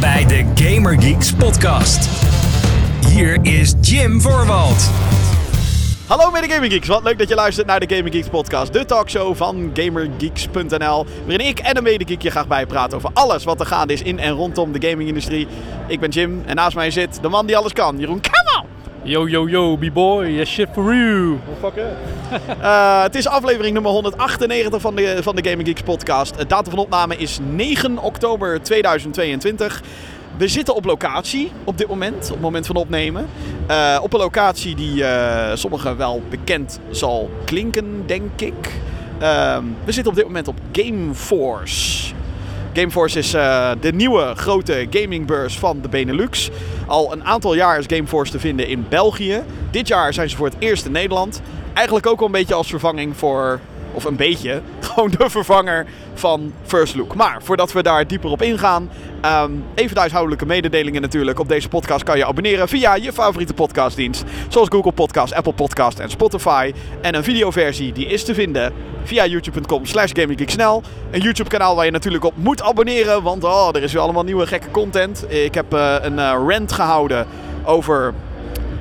Bij de Gamer Geeks podcast. Hier is Jim Voorwald. Hallo mede Gaming Geeks, wat leuk dat je luistert naar de Gaming Geeks podcast, de talkshow van GamerGeeks.nl, waarin ik en een mede je graag bijpraten over alles wat er gaande is in en rondom de gamingindustrie. Ik ben Jim en naast mij zit de man die alles kan, Jeroen. Yo, yo, yo, b-boy, yes shit for you. Uh, het is aflevering nummer 198 van de, van de Gaming Geeks podcast. Het datum van opname is 9 oktober 2022. We zitten op locatie op dit moment, op het moment van opnemen. Uh, op een locatie die uh, sommigen wel bekend zal klinken, denk ik. Uh, we zitten op dit moment op Gameforce. Gameforce is uh, de nieuwe grote gamingbeurs van de Benelux. Al een aantal jaar is Gameforce te vinden in België. Dit jaar zijn ze voor het eerst in Nederland. Eigenlijk ook wel een beetje als vervanging voor of een beetje, gewoon de vervanger van First Look. Maar voordat we daar dieper op ingaan, um, even de huishoudelijke mededelingen natuurlijk. Op deze podcast kan je abonneren via je favoriete podcastdienst. Zoals Google Podcast, Apple Podcast en Spotify. En een videoversie die is te vinden via youtube.com slash gaminggeeksnel. Een YouTube kanaal waar je natuurlijk op moet abonneren, want oh, er is weer allemaal nieuwe gekke content. Ik heb uh, een uh, rant gehouden over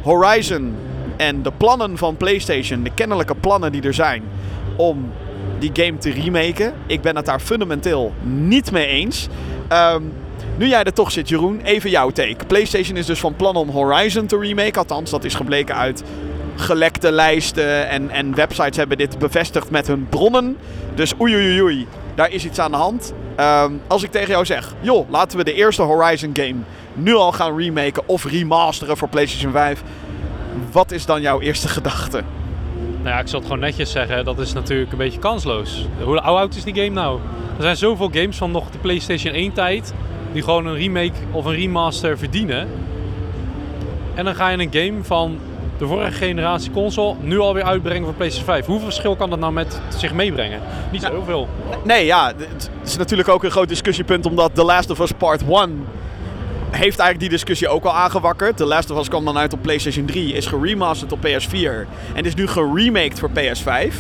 Horizon en de plannen van PlayStation, de kennelijke plannen die er zijn om die game te remaken. Ik ben het daar fundamenteel niet mee eens. Um, nu jij er toch zit, Jeroen, even jouw take. PlayStation is dus van plan om Horizon te remaken. Althans, dat is gebleken uit gelekte lijsten. En, en websites hebben dit bevestigd met hun bronnen. Dus oei oei oei, daar is iets aan de hand. Um, als ik tegen jou zeg, joh, laten we de eerste Horizon game nu al gaan remaken of remasteren voor PlayStation 5. Wat is dan jouw eerste gedachte? Nou ja, ik zal het gewoon netjes zeggen, dat is natuurlijk een beetje kansloos. Hoe oud is die game nou? Er zijn zoveel games van nog de PlayStation 1 tijd die gewoon een remake of een remaster verdienen. En dan ga je een game van de vorige generatie console nu alweer uitbrengen voor PlayStation 5. Hoeveel verschil kan dat nou met zich meebrengen? Niet zo heel veel. Nee, ja, het is natuurlijk ook een groot discussiepunt omdat The Last of Us Part 1 heeft eigenlijk die discussie ook al aangewakkerd. The Last of Us kwam dan uit op PlayStation 3, is geremasterd op PS4 en is nu geremaked voor PS5.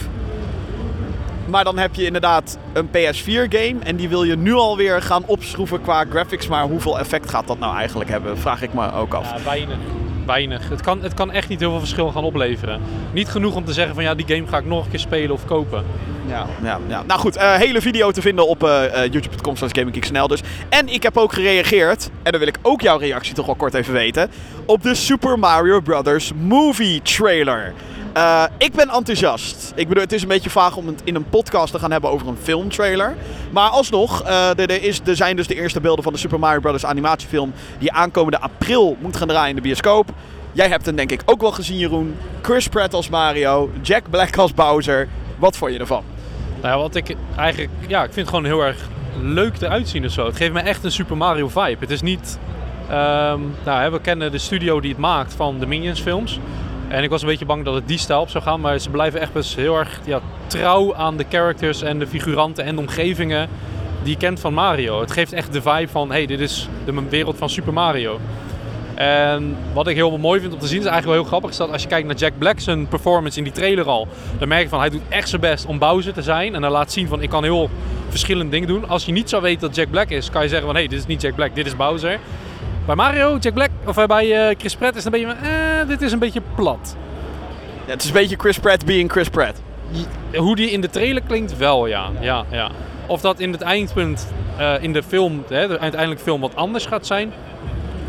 Maar dan heb je inderdaad een PS4-game en die wil je nu alweer gaan opschroeven qua graphics. Maar hoeveel effect gaat dat nou eigenlijk hebben, vraag ik me ook af. Ja, weinig. Weinig. Het kan, het kan echt niet heel veel verschil gaan opleveren. Niet genoeg om te zeggen van ja, die game ga ik nog een keer spelen of kopen. Ja, ja, ja. Nou goed, uh, hele video te vinden op uh, youtube.com slash dus. En ik heb ook gereageerd, en dan wil ik ook jouw reactie toch wel kort even weten, op de Super Mario Brothers movie trailer. Uh, ik ben enthousiast. Ik bedoel, het is een beetje vaag om het in een podcast te gaan hebben over een filmtrailer. Maar alsnog, uh, er, is, er zijn dus de eerste beelden van de Super Mario Bros. animatiefilm... die aankomende april moet gaan draaien in de bioscoop. Jij hebt hem denk ik ook wel gezien, Jeroen. Chris Pratt als Mario, Jack Black als Bowser. Wat vond je ervan? Nou wat ik eigenlijk... Ja, ik vind het gewoon heel erg leuk eruit zien of zo. Het geeft me echt een Super Mario vibe. Het is niet... Um, nou, we kennen de studio die het maakt van de Minions films... En ik was een beetje bang dat het die stijl op zou gaan. Maar ze blijven echt best heel erg ja, trouw aan de characters en de figuranten en de omgevingen die je kent van Mario. Het geeft echt de vibe van, hey, dit is de wereld van Super Mario. En wat ik heel mooi vind om te zien, is eigenlijk wel heel grappig, is dat als je kijkt naar Jack Black zijn performance in die trailer al, dan merk je van hij doet echt zijn best om Bowser te zijn. En hij laat zien van ik kan heel verschillende dingen doen. Als je niet zou weten dat Jack Black is, kan je zeggen van hé, hey, dit is niet Jack Black, dit is Bowser. Bij Mario, Jack Black, of bij uh, Chris Pratt is het een beetje van, eh, dit is een beetje plat. Ja, het is een beetje Chris Pratt being Chris Pratt. Hoe die in de trailer klinkt, wel ja. ja, ja. Of dat in het eindpunt uh, in de film, hè, de uiteindelijk film wat anders gaat zijn,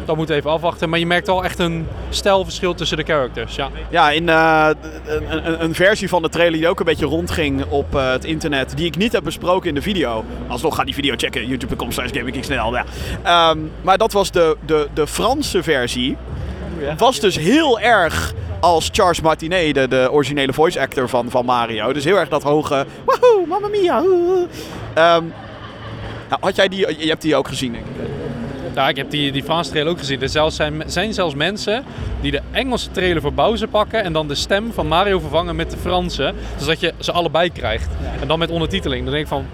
dat moet even afwachten. Maar je merkt wel echt een stijlverschil tussen de characters. Ja, ja in uh, een, een, versie van de trailer die ook een beetje rondging op uh, het internet. Die ik niet heb besproken in de video. Alsnog ga die video checken. YouTube.com slash GamingGeeksNL. Ja. Um, maar dat was de, de, de Franse versie. Was dus heel erg als Charles Martinet, de, de originele voice actor van, van Mario. Dus heel erg dat hoge... Woehoe, mamma mia. Um, nou, had jij die... Je hebt die ook gezien, denk ik. Ja, ik heb die, die Franse trailer ook gezien. Er zelfs zijn, zijn zelfs mensen die de Engelse trailer voor Bowser pakken en dan de stem van Mario vervangen met de Franse. Zodat je ze allebei krijgt. En dan met ondertiteling. Dan denk ik van,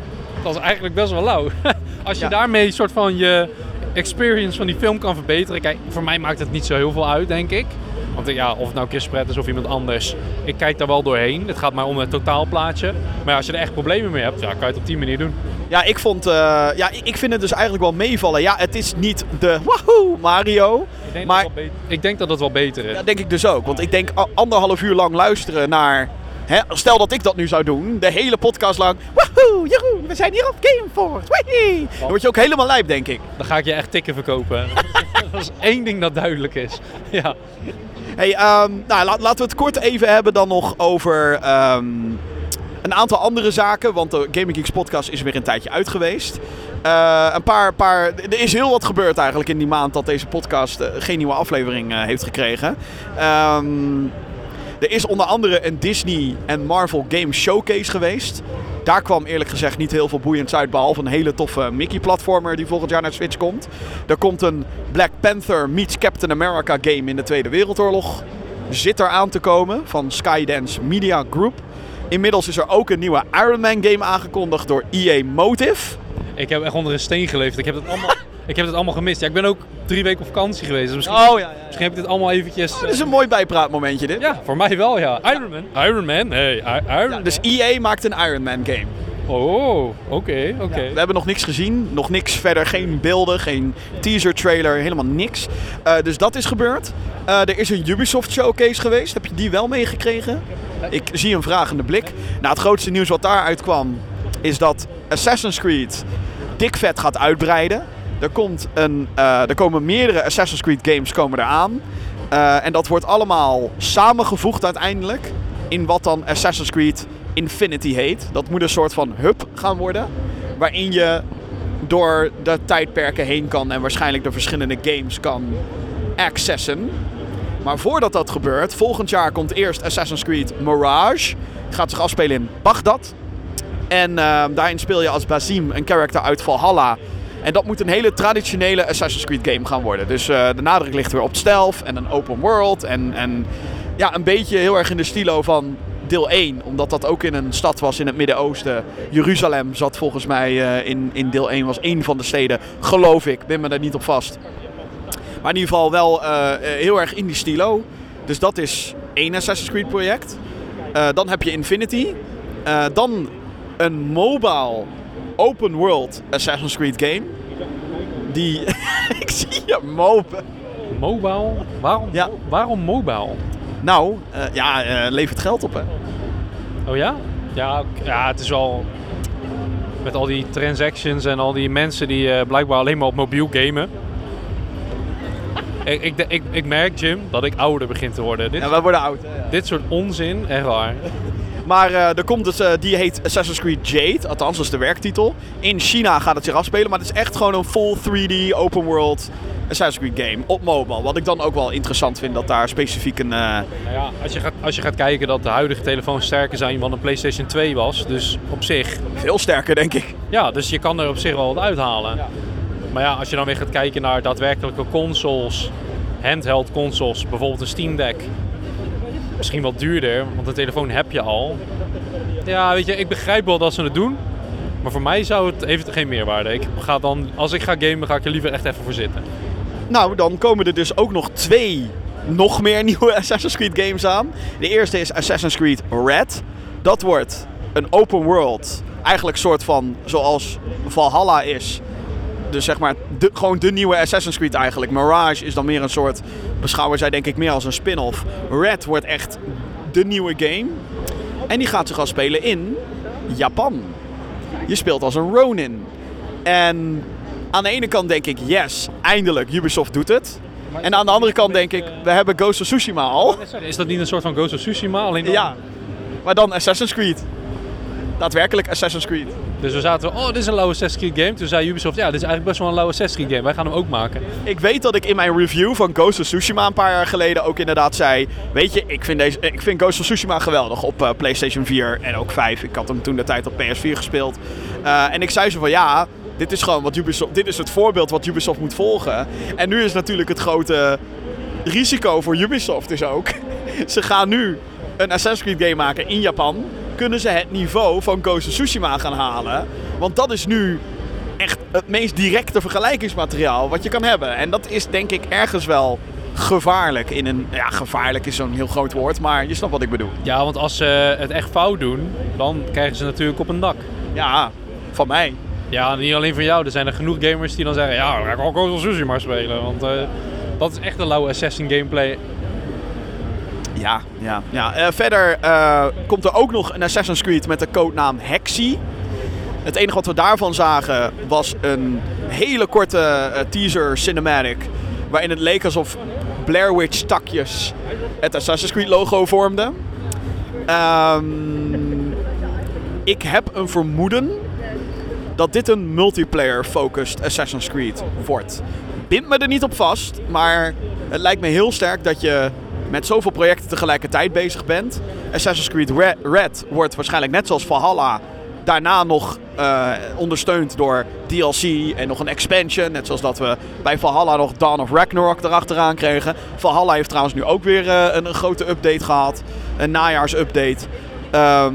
dat is eigenlijk best wel lauw. Als je ja. daarmee een soort van je experience van die film kan verbeteren. Kijk, voor mij maakt het niet zo heel veel uit, denk ik. Want ja, of het nou Chris is of iemand anders, ik kijk daar wel doorheen. Het gaat maar om het totaalplaatje. Maar als je er echt problemen mee hebt, ja, kan je het op die manier doen. Ja, ik vond, eh, ja, ik- vind het dus eigenlijk wel meevallen. Ja, het is niet de wahoo Mario. Ik denk, Maar- dat, het ik denk dat het wel beter is. Dat denk ik dus ook. Want ik denk anderhalf uur lang luisteren naar... Hè, stel dat ik dat nu zou doen, de hele podcast lang. Wahoo, Jeroen, we zijn hier op Gameforce. Wahee. Dan word je ook helemaal lijp, denk ik. Dan ga ik je echt tikken verkopen. dat is één ding dat duidelijk is. Ja. Hey, ehm, nou, laten we het kort even hebben dan nog over ehm, een aantal andere zaken. Want de Gaming Geeks podcast is weer een tijdje uit geweest. Eh, een paar, paar, er is heel wat gebeurd eigenlijk in die maand dat deze podcast eh, geen nieuwe aflevering eh, heeft gekregen. Ehm, er is onder andere een Disney en Marvel Game Showcase geweest. Daar kwam eerlijk gezegd niet heel veel boeiends uit, behalve een hele toffe Mickey-platformer die volgend jaar naar Switch komt. Er komt een Black Panther meets Captain America game in de Tweede Wereldoorlog. Zit er aan te komen van Skydance Media Group. Inmiddels is er ook een nieuwe Iron Man game aangekondigd door EA Motive. Ik heb echt onder een steen geleefd. Ik heb het allemaal, ik heb het allemaal gemist. Ja, ik ben ook drie weken op vakantie geweest. Dus misschien, Oh ja, ja. misschien heb ik dit allemaal eventjes... Dat is een mooi bijpraatmomentje dit. Ja, voor mij wel, ja. Iron Man. Iron Man? Nee, I- Iron Ja, dus EA maakt een Iron Man game. Oh, oké, oké. We hebben nog niks gezien, nog niks verder, geen beelden, geen teaser trailer, helemaal niks. Eh, dus dat is gebeurd. Eh, er is een Ubisoft showcase geweest. Heb je die wel meegekregen? Ik zie een vragende blik. Nou, het grootste nieuws wat daaruit kwam is dat Assassin's Creed dik vet gaat uitbreiden. Er, komt een, eh, er komen meerdere Assassin's Creed games komen eraan. Eh, en dat wordt allemaal samengevoegd uiteindelijk in wat dan Assassin's Creed Infinity heet. Dat moet een soort van hub gaan worden. Waarin je door de tijdperken heen kan en waarschijnlijk de verschillende games kan accessen. Maar voordat dat gebeurt, volgend jaar komt eerst Assassin's Creed Mirage. Gaat zich afspelen in Bagdad. En eh, daarin speel je als Basim een character uit Valhalla. En dat moet een hele traditionele Assassin's Creed game gaan worden. Dus eh, de nadruk ligt weer op stealth en een open world. En, en ja, een beetje heel erg in de stilo van deel 1. Omdat dat ook in een stad was in het Midden-Oosten. Jeruzalem zat volgens mij eh, in, in deel 1, was één van de steden. Geloof ik, ben me daar niet op vast. Maar in ieder geval wel eh, heel erg in die stilo. Dus dat is één Assassin's Creed project. Dan heb je Infinity. Dan een mobile open world Assassin's Creed game. Die... ik zie je mopen. Mobile? Waarom, Ja. waarom mobile? Nou, eh, ja, eh, levert geld op hè. Oh ja? Ja, ja, het is wel... Met al die transactions en al die mensen die eh, blijkbaar alleen maar op mobiel gamen. ik, ik, ik, ik merk, Jim, dat ik ouder begin te worden. Dit, Ja, wij worden oud. Hè, ja. dit soort onzin, echt waar. Maar eh, er komt dus, die heet Assassin's Creed Jade, althans dat is de werktitel. In China gaat het zich afspelen, maar het is echt gewoon een full 3D open world Assassin's Creed game op mobile. Wat ik dan ook wel interessant vind, dat daar specifiek een... eh, Nou ja, als, je gaat, als je gaat kijken dat de huidige telefoons sterker zijn dan een PlayStation 2 was. Dus op zich, veel sterker, denk ik. ja, dus je kan er op zich wel wat uithalen. Maar ja, als je dan weer gaat kijken naar daadwerkelijke consoles, handheld consoles, bijvoorbeeld een Steam Deck. Misschien wat duurder, want een telefoon heb je al. Ja, weet je, ik begrijp wel dat ze het doen. Maar voor mij zou het, heeft het geen meerwaarde. Ik ga dan, als ik ga gamen, ga ik er liever echt even voor zitten. Nou, dan komen er dus ook nog twee nog meer nieuwe Assassin's Creed games aan. De eerste is Assassin's Creed Red. Dat wordt een open world. Eigenlijk soort van zoals Valhalla is. Dus zeg maar, de, gewoon de nieuwe Assassin's Creed eigenlijk. Mirage is dan meer een soort, beschouwen zij denk ik meer als een spin-off. Red wordt echt de nieuwe game. En die gaat zich afspelen in Japan. Je speelt als een Ronin. En aan de ene kant denk ik, yes, eindelijk, Ubisoft doet het. En aan de andere kant denk ik, we hebben Ghost of Tsushima al. Is dat niet een soort van Ghost of Tsushima? Alleen dan- Ja, maar dan Assassin's Creed. Daadwerkelijk Assassin's Creed. Dus we zaten, oh, dit is een lauwe Assassin's Creed game. Toen zei Ubisoft, ja, dit is eigenlijk best wel een lauwe Assassin's Creed game. Wij gaan hem ook maken. Ik weet dat ik in mijn review van Ghost of Tsushima een paar jaar geleden ook inderdaad zei... Weet je, ik vind, deze, ik vind Ghost of Tsushima geweldig op eh, PlayStation 4 en ook 5. Ik had hem toen de tijd op PS4 gespeeld. Eh, en ik zei zo van ja, dit is gewoon wat Ubisoft... Dit is het voorbeeld wat Ubisoft moet volgen. En nu is natuurlijk het grote risico voor Ubisoft is ook... Ze gaan nu een Assassin's Creed game maken in Japan. Kunnen ze het niveau van Ghost of Tsushima gaan halen? Want dat is nu echt het meest directe vergelijkingsmateriaal wat je kan hebben. En dat is denk ik ergens wel gevaarlijk. In een, ja, gevaarlijk is zo'n heel groot woord, maar je snapt wat ik bedoel. Ja, want als ze het echt fout doen, dan krijgen ze natuurlijk op een dak. Ja, van mij. Ja, niet alleen van jou. Er zijn er genoeg gamers die dan zeggen... Ja, dan ga ik ook Ghost of Tsushima spelen. Want eh, dat is echt een lauwe assassin gameplay. Ja, ja, ja. Eh, verder eh, komt er ook nog een Assassin's Creed met de codenaam Hexy. Het enige wat we daarvan zagen was een hele korte eh, teaser cinematic. Waarin het leek alsof Blair Witch takjes het Assassin's Creed logo vormden. Ehm, ik heb een vermoeden dat dit een multiplayer-focused Assassin's Creed wordt. Bind me er niet op vast, maar het lijkt me heel sterk dat je met zoveel projecten tegelijkertijd bezig bent. Assassin's Creed Red, wordt waarschijnlijk net zoals Valhalla daarna nog eh, ondersteund door DLC en nog een expansion. Net zoals dat we bij Valhalla nog Dawn of Ragnarok erachteraan kregen. Valhalla heeft trouwens nu ook weer eh, een, grote update gehad. Een najaarsupdate. Ehm,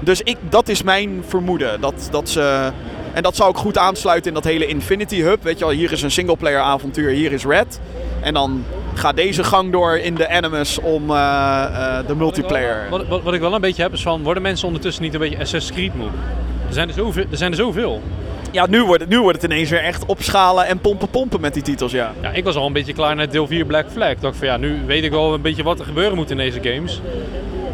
dus ik, dat is mijn vermoeden. Dat, dat ze, en dat zou ook goed aansluiten in dat hele Infinity Hub. Weet je wel, hier is een singleplayer avontuur, hier is Red. En dan gaat deze gang door in de Animus om eh, eh, de multiplayer. Wat, wat, wat ik wel een beetje heb is van... Worden mensen ondertussen niet een beetje Assassin's Creed moe? Er zijn er zoveel. Er zijn er zoveel. Ja, nu wordt, het, nu wordt het ineens weer echt opschalen en pompen pompen met die titels, ja. Ja, ik was al een beetje klaar naar deel 4 Black Flag. Ik dacht van ja, nu weet ik wel een beetje wat er gebeuren moet in deze games.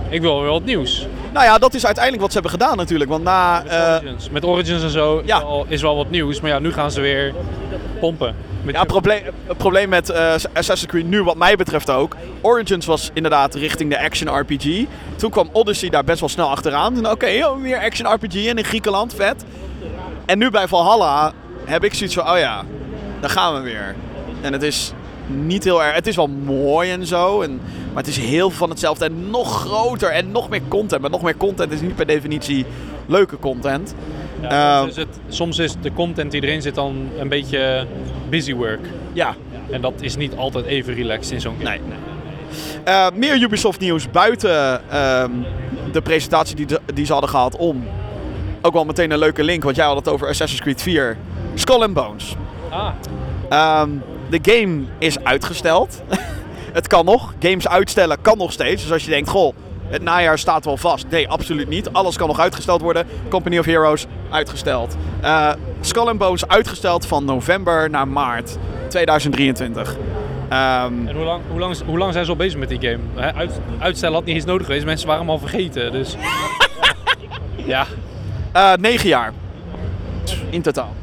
Ik wil wel wat nieuws. Nou ja, dat is uiteindelijk wat ze hebben gedaan natuurlijk. Want na... eh, Origins. Met Origins en zo Ja. wel, is wel wat nieuws. Maar ja, nu gaan ze weer pompen. Met Ja, het probleem, het probleem met eh, Assassin's Creed nu, wat mij betreft ook. Origins was inderdaad richting de action RPG. Toen kwam Odyssey daar best wel snel achteraan. Toen, Oké, oh, weer action RPG en in Griekenland, vet. En nu bij Valhalla heb ik zoiets van, oh ja, daar gaan we weer. En het is niet heel erg, het is wel mooi en zo. En, maar het is heel van hetzelfde en nog groter en nog meer content. Maar nog meer content is niet per definitie leuke content. Ja, Ehm, soms, is het, soms is de content die erin zit dan een beetje busy work. Ja, En dat is niet altijd even relaxed in zo'n game. Nee. Eh, meer Ubisoft nieuws buiten ehm, de presentatie die, de- die ze hadden gehad om. Ook wel meteen een leuke link, want jij had het over Assassin's Creed 4. Skull and Bones. Ah, Ehm, de game is uitgesteld. het kan nog. Games uitstellen kan nog steeds. Dus als je denkt, goh, het najaar staat wel vast. Nee, absoluut niet. Alles kan nog uitgesteld worden. Company of Heroes uitgesteld. Eh Skull and Bones uitgesteld van november naar maart 2023. Ehm, en hoe lang, hoe, lang, hoe lang zijn ze al bezig met die game? Uit, uitstellen had niet eens nodig geweest. Mensen waren hem al vergeten. Dus ja, Eh, negen jaar. In totaal.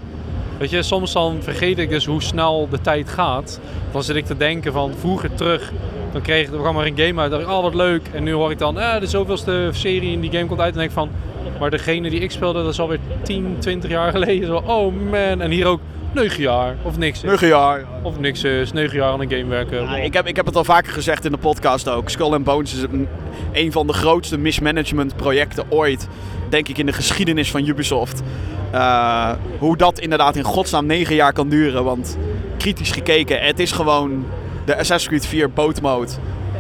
weet je, soms dan vergeet ik dus hoe snel de tijd gaat. Dan zit ik te denken van vroeger terug. Dan kreeg er er een game uit. dacht ik, oh wat leuk. En nu hoor ik dan, eh, de zoveelste serie in die game komt uit. En denk ik van, maar degene die ik speelde, dat is alweer 10, 20 jaar geleden. Zo, oh man. En hier ook 9 jaar of niks. Negen jaar. Of niks is, 9 jaar aan een game werken. Ja, ik, heb, ik heb het al vaker gezegd in de podcast ook. Skull and Bones is een, een van de grootste mismanagement projecten ooit. Denk ik in de geschiedenis van Ubisoft. Eh, hoe dat inderdaad in godsnaam negen jaar kan duren. Want kritisch gekeken, het is gewoon de Assassin's Creed 4 bootmode.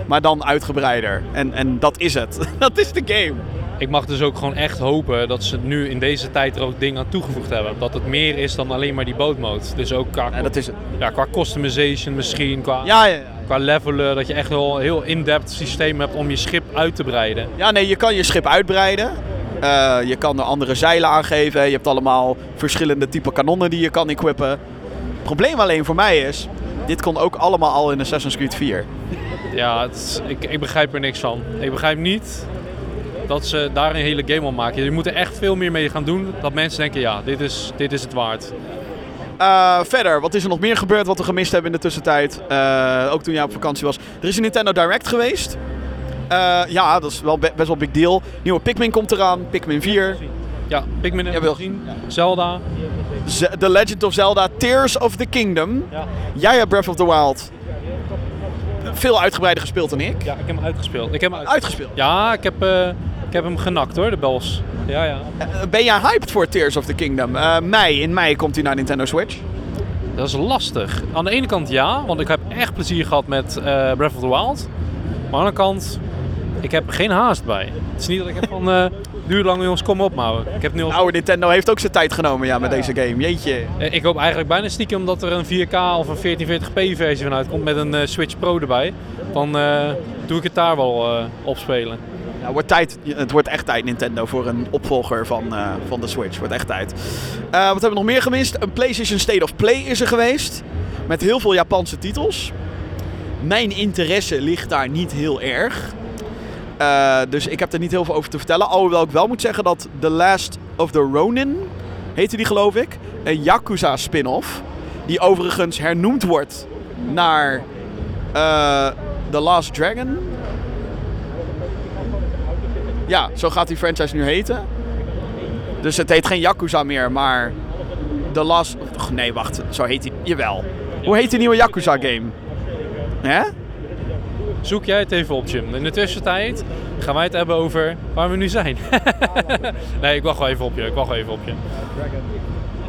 Maar dan uitgebreider. En, en dat is het. dat is de game. Ik mag dus ook gewoon echt hopen dat ze nu in deze tijd er ook dingen aan toegevoegd hebben. Dat het meer is dan alleen maar die bootmode. Dus ook qua, Ja, dat is het. ja, qua customization misschien, qua, Ja, ja, ja. qua levelen. Dat je echt wel een heel in-depth systeem hebt om je schip uit te breiden. Ja, nee, je kan je schip uitbreiden. Eh, je kan er andere zeilen aangeven. Je hebt allemaal verschillende type kanonnen die je kan equippen. Het probleem alleen voor mij is, dit kon ook allemaal al in Assassin's Creed 4. Ja, is- ik, ik begrijp er niks van. Ik begrijp niet dat ze daar een hele game op maken. Je moet er echt veel meer mee gaan doen. Dat mensen denken, ja, dit is, dit is het waard. Eh, verder, wat is er nog meer gebeurd wat we gemist hebben in de tussentijd? Eh, ook toen jij op vakantie was. Er is een Nintendo Direct geweest. Eh, ja, dat is wel be- best wel een big deal. Nieuwe Pikmin komt eraan, Pikmin 4. Ja, Pikmin we gezien. Zelda. Z- The Legend of Zelda Tears of the Kingdom. Ja. Jij hebt Breath of the Wild veel uitgebreider gespeeld dan ik. ja, ik heb hem uitgespeeld. Ik heb hem uit- Uitgespeeld. Ja, ik heb, eh, ik heb hem genakt hoor, de bels. Ja, ja. Eh, Ben jij hyped voor Tears of the Kingdom? Eh, mei, in mei komt hij naar Nintendo Switch. Dat is lastig. Aan de ene kant ja, want ik heb echt plezier gehad met eh, Breath of the Wild. Maar aan de andere kant, ik heb geen haast bij. Het is niet dat ik heb van, eh duur lang jongens, kom op maar. Ik heb nu al... Oude Nintendo heeft ook zijn tijd genomen ja, met deze game. Jeetje. Eh, Ik hoop eigenlijk bijna stiekem dat er een 4K of een 1440p versie van uitkomt met een eh, Switch Pro erbij. Dan eh, doe ik het daar wel eh, op spelen. Nou, wordt tijd, het wordt echt tijd, Nintendo, voor een opvolger van, van de Switch. Wordt echt tijd. Wat hebben we nog meer gemist? Een PlayStation State of Play is er geweest. Met heel veel Japanse titels. Mijn interesse ligt daar niet heel erg. Eh, dus ik heb er niet heel veel over te vertellen. Alhoewel ik wel moet zeggen dat The Last of the Ronin, heette die geloof ik, een Yakuza spin-off. Die overigens hernoemd wordt naar eh, The Last Dragon. Ja, zo gaat die franchise nu heten. Dus het heet geen Yakuza meer, maar The Last... Och, nee, wacht. Zo heet die... Jawel. Hoe heet die nieuwe Yakuza game? Hè? Zoek jij het even op, Jim. In de tussentijd gaan wij het hebben over waar we nu zijn. nee, ik wacht wel even op je. Ik wacht wel even op je.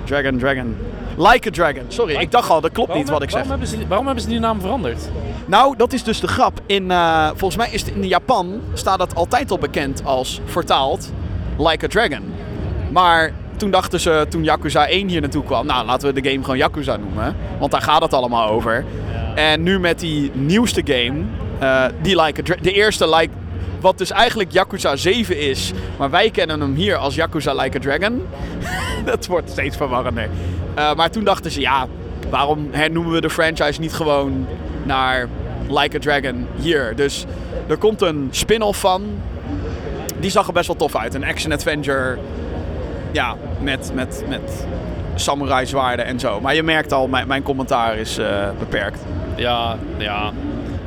Dragon, Dragon. Like a Dragon. Sorry, ik dacht al, dat klopt Waarom niet wat ik zeg. Waarom hebben, ze, waarom hebben ze die naam veranderd? Nou, dat is dus de grap. In, eh, volgens mij is het in Japan staat het altijd al bekend als vertaald Like a Dragon. Maar toen dachten ze, toen Yakuza 1 hier naartoe kwam, nou laten we de game gewoon Yakuza noemen. Want daar gaat het allemaal over. En nu met die nieuwste game, eh, die Like de eerste Like, wat dus eigenlijk Yakuza 7 is, maar wij kennen hem hier als Yakuza Like a Dragon. dat wordt steeds verwarrender. Eh, maar toen dachten ze, ja, waarom hernoemen we de franchise niet gewoon naar Like a Dragon hier? Dus er komt een spin-off van. Die zag er best wel tof uit. Een action-adventure. Ja, met, met, met samurai zwaarden en zo. Maar je merkt al, mijn, mijn commentaar is eh, beperkt. Ja, ja.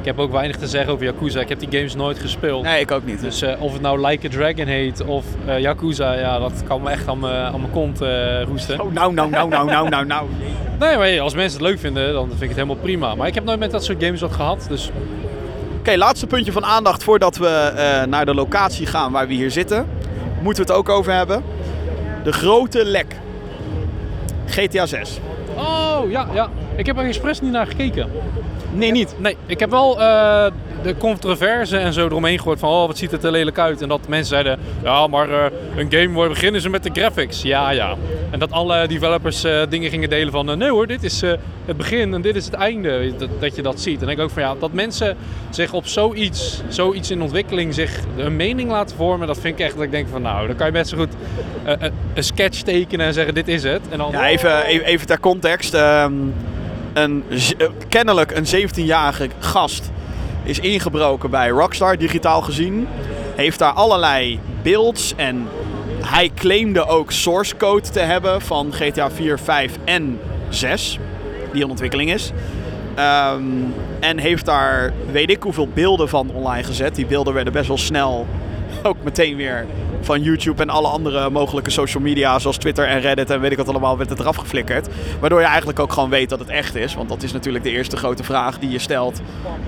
Ik heb ook weinig te zeggen over Yakuza. Ik heb die games nooit gespeeld. Nee, ik ook niet. Dus eh, of het nou Like a Dragon heet of eh, Yakuza, ja, dat kan me echt aan mijn kont eh, roesten. Oh, nou, nou, nou, nou, nou, nou, nou. Nee, maar als mensen het leuk vinden, dan vind ik het helemaal prima. Maar ik heb nooit met dat soort games wat gehad. Dus Oké, laatste puntje van aandacht voordat we naar de locatie gaan waar we hier zitten. Moeten we het ook over hebben. De grote lek. GTA 6. Oh, ja, ja. Ik heb er expres niet naar gekeken. Nee, niet. Nee, ik heb wel eh, de controverse en zo eromheen gehoord van, oh, wat ziet het er lelijk uit. En dat mensen zeiden, ja, maar eh, een game, waar beginnen ze met de graphics? Ja, ja. En dat alle developers eh, dingen gingen delen van, nee hoor, dit is het begin en dit is het einde. Dat, dat je dat ziet. En ik denk ook van, ja, dat mensen zich op zoiets, zoiets in ontwikkeling zich een mening laten vormen, dat vind ik echt dat ik denk van, nou, dan kan je best zo goed een sketch tekenen en zeggen, dit is het. En dan, Ja, even, even, even ter context. Ehm, een, eh, kennelijk een 17-jarige gast is ingebroken bij Rockstar, digitaal gezien. Heeft daar allerlei builds en hij claimde ook source code te hebben van GTA 4, 5 en 6, die in ontwikkeling is. Ehm, en heeft daar weet ik hoeveel beelden van online gezet. Die beelden werden best wel snel ook meteen weer van YouTube en alle andere mogelijke social media, zoals Twitter en Reddit en weet ik wat allemaal, werd het eraf geflikkerd. Waardoor je eigenlijk ook gewoon weet dat het echt is. Want dat is natuurlijk de eerste grote vraag die je stelt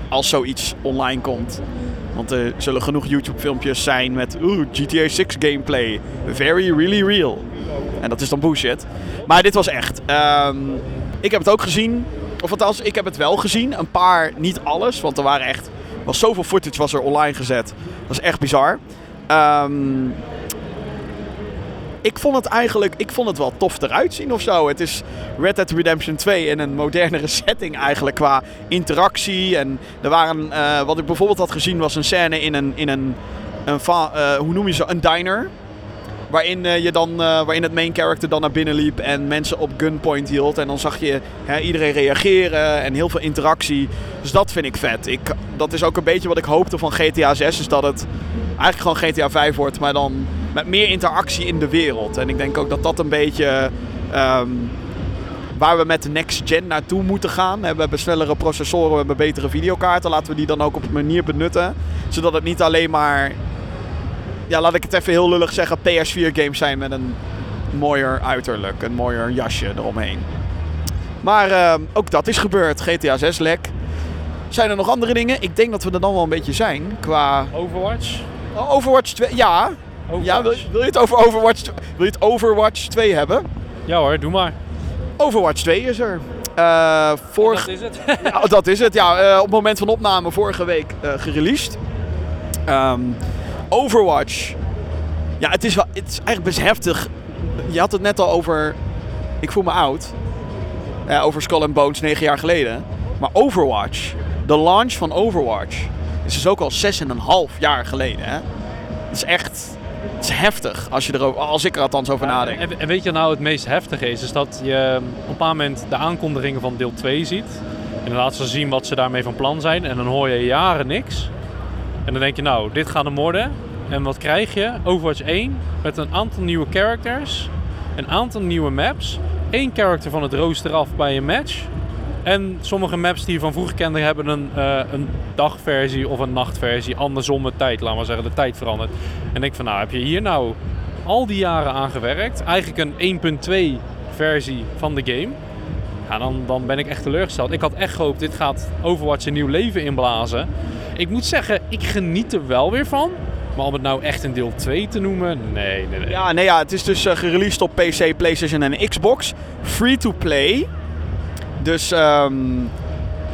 als zoiets online komt. Want er zullen genoeg YouTube-filmpjes zijn met oeh, GTA 6 gameplay. Very, really real. En dat is dan bullshit. Maar dit was echt. Ehm, ik heb het ook gezien. Of althans, ik heb het wel gezien. Een paar, niet alles. Want er waren echt... was zoveel footage was er online gezet. Dat is echt bizar. Ehm, ik vond het eigenlijk... Ik vond het wel tof eruit zien of zo. Het is Red Dead Redemption 2 in een modernere setting eigenlijk qua interactie. En er waren... eh, wat ik bijvoorbeeld had gezien was een scène in een... In een, een eh, hoe noem je zo? Een diner. Waarin, eh, je dan, eh, waarin het main character dan naar binnen liep en mensen op gunpoint hield. En dan zag je hè, iedereen reageren en heel veel interactie. Dus dat vind ik vet. Ik, dat is ook een beetje wat ik hoopte van GTA 6. Is dat het eigenlijk gewoon GTA 5 wordt, maar dan met meer interactie in de wereld. En ik denk ook dat dat een beetje ehm, waar we met de next gen naartoe moeten gaan. We hebben snellere processoren, we hebben betere videokaarten. Laten we die dan ook op een manier benutten. Zodat het niet alleen maar ja, laat ik het even heel lullig zeggen, PS4 games zijn met een mooier uiterlijk, een mooier jasje eromheen. Maar ehm, ook dat is gebeurd, GTA 6 lek. Zijn er nog andere dingen? Ik denk dat we er dan wel een beetje zijn qua Overwatch? Oh, Overwatch 2. Ja, ja wil, wil je het over Overwatch, wil je het Overwatch 2 hebben? Ja hoor, doe maar. Overwatch 2 is er. Eh vorig, Dat is het. ja, dat is het. Ja, eh, op het moment van opname vorige week eh gereleased. Ehm, Overwatch. Ja, het is, wel, het is eigenlijk best heftig. Je had het net al over. Ik voel me oud. Ja, over Skull and Bones negen jaar geleden. Maar Overwatch. De launch van Overwatch. Is dus ook al 6,5 jaar geleden. Hè? Het is echt het is heftig als, je erover, als ik er althans over nadenk. En, en weet je nou het meest heftige is? Is dat je op een bepaald moment de aankondigingen van deel 2 ziet. En dan laten ze zien wat ze daarmee van plan zijn. En dan hoor je jaren niks. En dan denk je, nou, dit gaat hem worden. En wat krijg je? Overwatch 1 met een aantal nieuwe characters. Een aantal nieuwe maps. één character van het rooster af bij een match. En sommige maps die je van vroeger kende hebben een, eh, een dagversie of een nachtversie. Andersom de tijd, laten we zeggen, de tijd verandert. En denk van, nou, heb je hier nou al die jaren aan gewerkt? Eigenlijk een 1.2 versie van de game. Ja, dan, dan ben ik echt teleurgesteld. Ik had echt gehoopt, dit gaat Overwatch een nieuw leven inblazen. Ik moet zeggen, ik geniet er wel weer van. Maar om het nou echt een deel 2 te noemen, nee, nee, nee. Ja, nee, ja, het is dus uh, gereleased op PC, PlayStation en Xbox. Free to play. Dus ehm,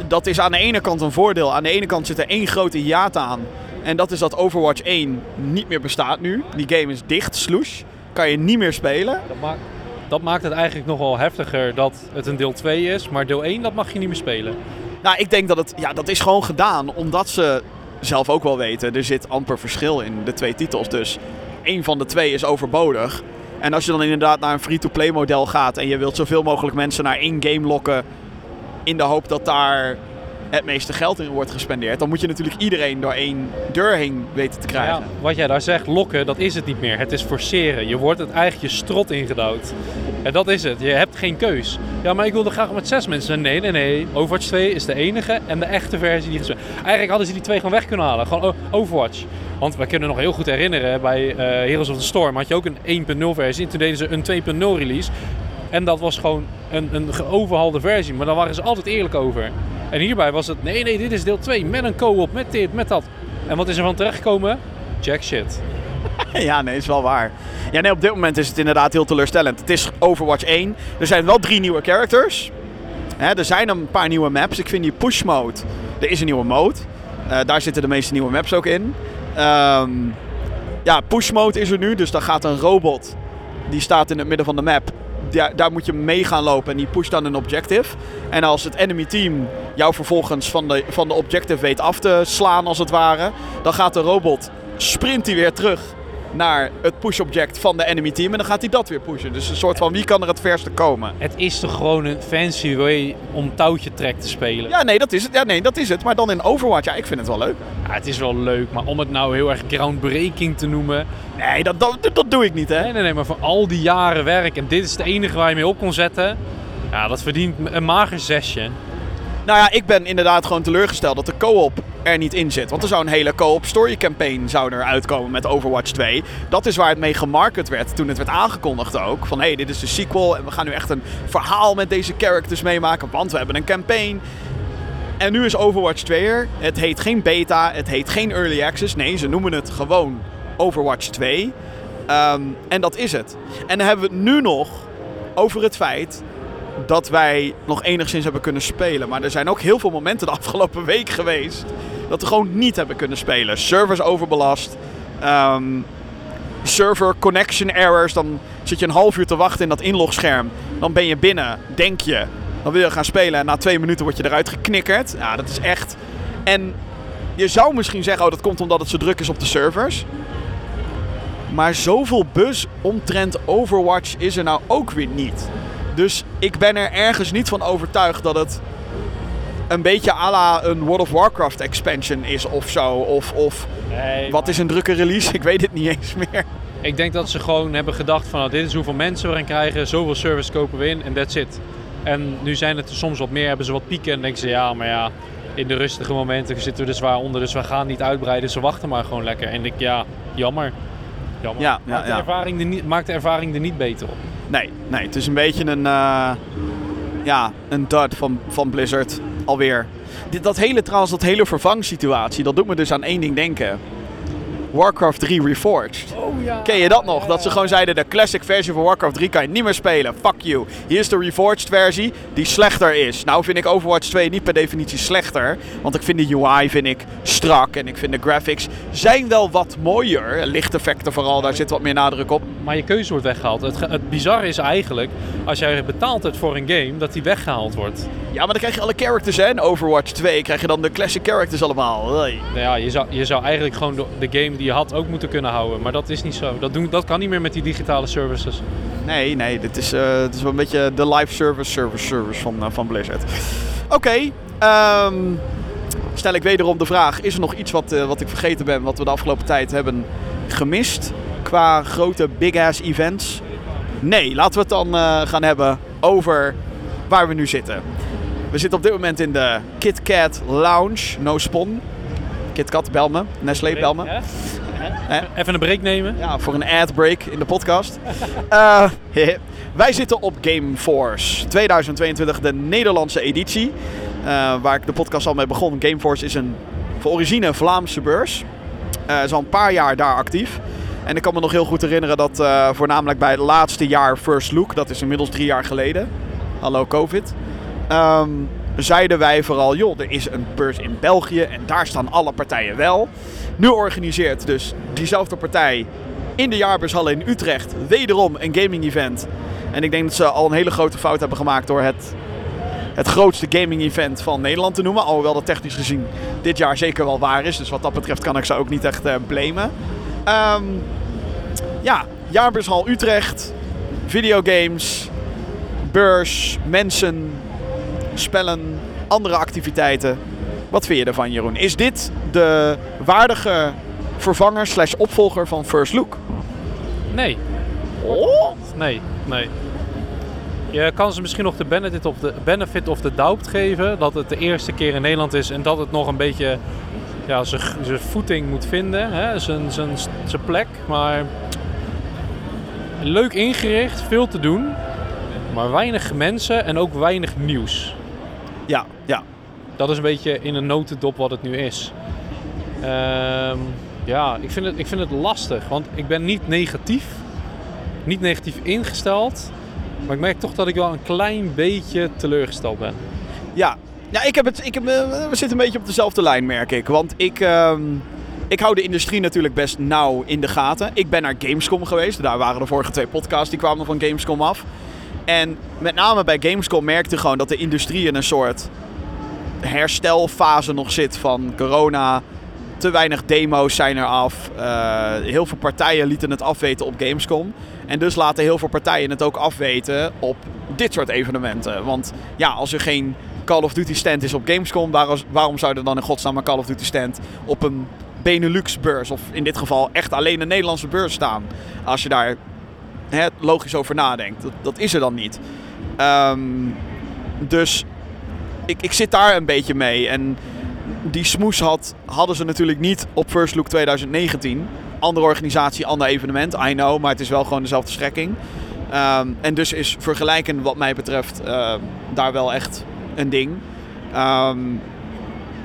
dat is aan de ene kant een voordeel. Aan de ene kant zit er één grote hiaat aan. En dat is dat Overwatch 1 niet meer bestaat nu. Die game is dicht, sloes. Kan je niet meer spelen. Dat maakt, dat maakt het eigenlijk nog wel heftiger dat het een deel 2 is. Maar deel 1, dat mag je niet meer spelen. Nou, ik denk dat het... Ja, dat is gewoon gedaan omdat ze zelf ook wel weten... er zit amper verschil in de twee titels. Dus één van de twee is overbodig. En als je dan inderdaad naar een free-to-play model gaat... en je wilt zoveel mogelijk mensen naar één game lokken in de hoop dat daar het meeste geld in wordt gespendeerd, dan moet je natuurlijk iedereen door één deur heen weten te krijgen. Ja, wat jij daar zegt, lokken, dat is het niet meer. Het is forceren. Je wordt het eigenlijk je strot ingedouwd. En dat is het. Je hebt geen keus. Ja, maar ik wilde graag met zes mensen. Nee, nee, nee. Overwatch 2 is de enige en de echte versie die gespeeld Eigenlijk hadden ze die twee gewoon weg kunnen halen. Gewoon Overwatch. Want we kunnen nog heel goed herinneren, bij uh, Heroes of the Storm had je ook een 1.0 versie. En toen deden ze een 2.0 release. En dat was gewoon een, een geoverhalde versie. Maar daar waren ze altijd eerlijk over. En hierbij was het, nee, nee, dit is deel 2. Met een co-op, met dit, met dat. En wat is er van terechtgekomen? Jack shit. ja, nee, is wel waar. Ja, nee, op dit moment is het inderdaad heel teleurstellend. Het is Overwatch 1. Er zijn wel drie nieuwe characters. Hè, er zijn een paar nieuwe maps. Ik vind die push mode. Er is een nieuwe mode. Uh, daar zitten de meeste nieuwe maps ook in. Um, ja, push mode is er nu. Dus dan gaat een robot. Die staat in het midden van de map daar, moet je mee gaan lopen en die pusht dan een objective. En als het enemy team jou vervolgens van de, van de objective weet af te slaan als het ware, dan gaat de robot, sprint hij weer terug naar het push-object van de enemy team. En dan gaat hij dat weer pushen. Dus een soort van wie kan er het verste komen. Het is toch gewoon een fancy way om touwtje trek te spelen? Ja, nee, dat is het. Ja, nee, dat is het. Maar dan in Overwatch, ja, ik vind het wel leuk. Ja, het is wel leuk, maar om het nou heel erg groundbreaking te noemen... Nee, dat, dat, dat doe ik niet, hè. Nee, nee, nee, maar voor al die jaren werk en dit is het enige waar je mee op kon zetten... Ja, dat verdient een mager zesje. Nou ja, ik ben inderdaad gewoon teleurgesteld dat de co-op er niet in zit. Want er zou een hele co-op story campaign zou er uitkomen met Overwatch 2. Dat is waar het mee gemarket werd toen het werd aangekondigd ook. Van hé, hey, dit is de sequel en we gaan nu echt een verhaal met deze characters meemaken. Want we hebben een campaign. En nu is Overwatch 2 er. Het heet geen beta, het heet geen early access. Nee, ze noemen het gewoon Overwatch 2. Ehm, en dat is het. En dan hebben we het nu nog over het feit dat wij nog enigszins hebben kunnen spelen. Maar er zijn ook heel veel momenten de afgelopen week geweest dat we gewoon niet hebben kunnen spelen. Servers overbelast. Ehm, server connection errors. Dan zit je een half uur te wachten in dat inlogscherm. Dan ben je binnen, denk je. Dan wil je gaan spelen en na twee minuten word je eruit geknikkerd. Ja, dat is echt... En je zou misschien zeggen, oh dat komt omdat het zo druk is op de servers. Maar zoveel buzz omtrent Overwatch is er nou ook weer niet. Dus ik ben er ergens niet van overtuigd dat het een beetje à la een World of Warcraft expansion is of zo. Of, of wat is een drukke release? Ik weet het niet eens meer. Ik denk dat ze gewoon hebben gedacht van nou, dit is hoeveel mensen we gaan krijgen, zoveel service kopen we in en that's it. En nu zijn het er soms wat meer, hebben ze wat pieken en denken ze ja, maar ja, in de rustige momenten zitten we er zwaar onder, dus we gaan niet uitbreiden, ze wachten maar gewoon lekker. En ik ja, jammer. jammer. Ja, ja, maakt, de ervaring er niet, maakt de ervaring er niet beter op. Nee, nee het is een beetje een, uh, ja, een dud van, van Blizzard alweer. Dit, dat hele trouwens, dat hele vervangsituatie, dat doet me dus aan één ding denken. Warcraft 3 Reforged. Oh, ja. Ken je dat nog? Dat ze gewoon zeiden, de classic versie van Warcraft 3 kan je niet meer spelen. Fuck you. Hier is de Reforged versie, die slechter is. Nou vind ik Overwatch 2 niet per definitie slechter. Want ik vind de UI vind ik strak en ik vind de graphics zijn wel wat mooier. Lichteffecten vooral, daar zit wat meer nadruk op. Maar je keuze wordt weggehaald. Het, het bizarre is eigenlijk, als jij betaalt het voor een game, dat die weggehaald wordt. Ja, maar dan krijg je alle characters hè. In Overwatch 2 krijg je dan de classic characters allemaal. Nou ja, je zou, je zou eigenlijk gewoon de, de game die die je had ook moeten kunnen houden. Maar dat is niet zo. Dat, doen, dat kan niet meer met die digitale services. Nee, nee, dit is, eh, dit is wel een beetje de live service, service, service van, eh, van Blizzard. Oké, ehm, stel ik wederom de vraag: is er nog iets wat, eh, wat ik vergeten ben, wat we de afgelopen tijd hebben gemist qua grote big-ass events? Nee, laten we het dan gaan hebben over waar we nu zitten. We zitten op dit moment in de KitKat Lounge, no spon. KitKat, bel me. Nestlé, bel me. Even een break nemen. Ja, voor een ad break in de podcast. Eh, wij zitten op Gameforce 2022, de Nederlandse editie. eh, waar ik de podcast al mee begon. Gameforce is een voor origine Vlaamse beurs. Eh is al een paar jaar daar actief. En ik kan me nog heel goed herinneren dat voornamelijk bij het laatste jaar First Look, dat is inmiddels drie jaar geleden. Hallo COVID. ehm, zeiden wij vooral, joh, er is een beurs in België en daar staan alle partijen wel. Nu organiseert dus diezelfde partij in de jaarbeurshallen in Utrecht wederom een gaming event. En ik denk dat ze al een hele grote fout hebben gemaakt door het, het grootste gaming event van Nederland te noemen. Alhoewel dat technisch gezien dit jaar zeker wel waar is. Dus wat dat betreft kan ik ze ook niet echt eh, blamen. Ehm, ja, jaarbeurshal Utrecht, videogames, beurs, mensen, spellen, andere activiteiten. Wat vind je ervan, Jeroen? Is dit de waardige vervanger slash opvolger van First Look? Nee, Oh? nee, nee. Je kan ze misschien nog de benefit of the, benefit of the doubt geven. Dat het de eerste keer in Nederland is en dat het nog een beetje ja, zijn zijn voeting moet vinden. hè, Zijn, zijn, zijn plek. Maar leuk ingericht, veel te doen. Maar weinig mensen en ook weinig nieuws. Ja, ja. Dat is een beetje in een notendop wat het nu is. Ehm, ja, ik vind, het, ik vind het lastig. Want ik ben niet negatief. Niet negatief ingesteld. Maar ik merk toch dat ik wel een klein beetje teleurgesteld ben. Ja, ja ik heb het, ik heb, eh, we zitten een beetje op dezelfde lijn, merk ik. Want ik, ehm, ik hou de industrie natuurlijk best nauw in de gaten. Ik ben naar Gamescom geweest. Daar waren de vorige twee podcasts, die kwamen van Gamescom af. En met name bij Gamescom merkte gewoon dat de industrie in een soort herstelfase nog zit van corona. Te weinig demo's zijn er af. Eh, heel veel partijen lieten het afweten op Gamescom. En dus laten heel veel partijen het ook afweten op dit soort evenementen. Want ja, als er geen Call of Duty stand is op Gamescom, waarom, waarom zou er dan in godsnaam een Call of Duty stand op een Benelux beurs, of in dit geval echt alleen een Nederlandse beurs staan? Als je daar logisch over nadenkt. Dat, dat is er dan niet. Ehm, dus ik, ik zit daar een beetje mee. En die smoes had, hadden ze natuurlijk niet op First Look 2019. Andere organisatie, ander evenement, I know, maar het is wel gewoon dezelfde strekking. Ehm, en dus is vergelijken wat mij betreft ehm, daar wel echt een ding.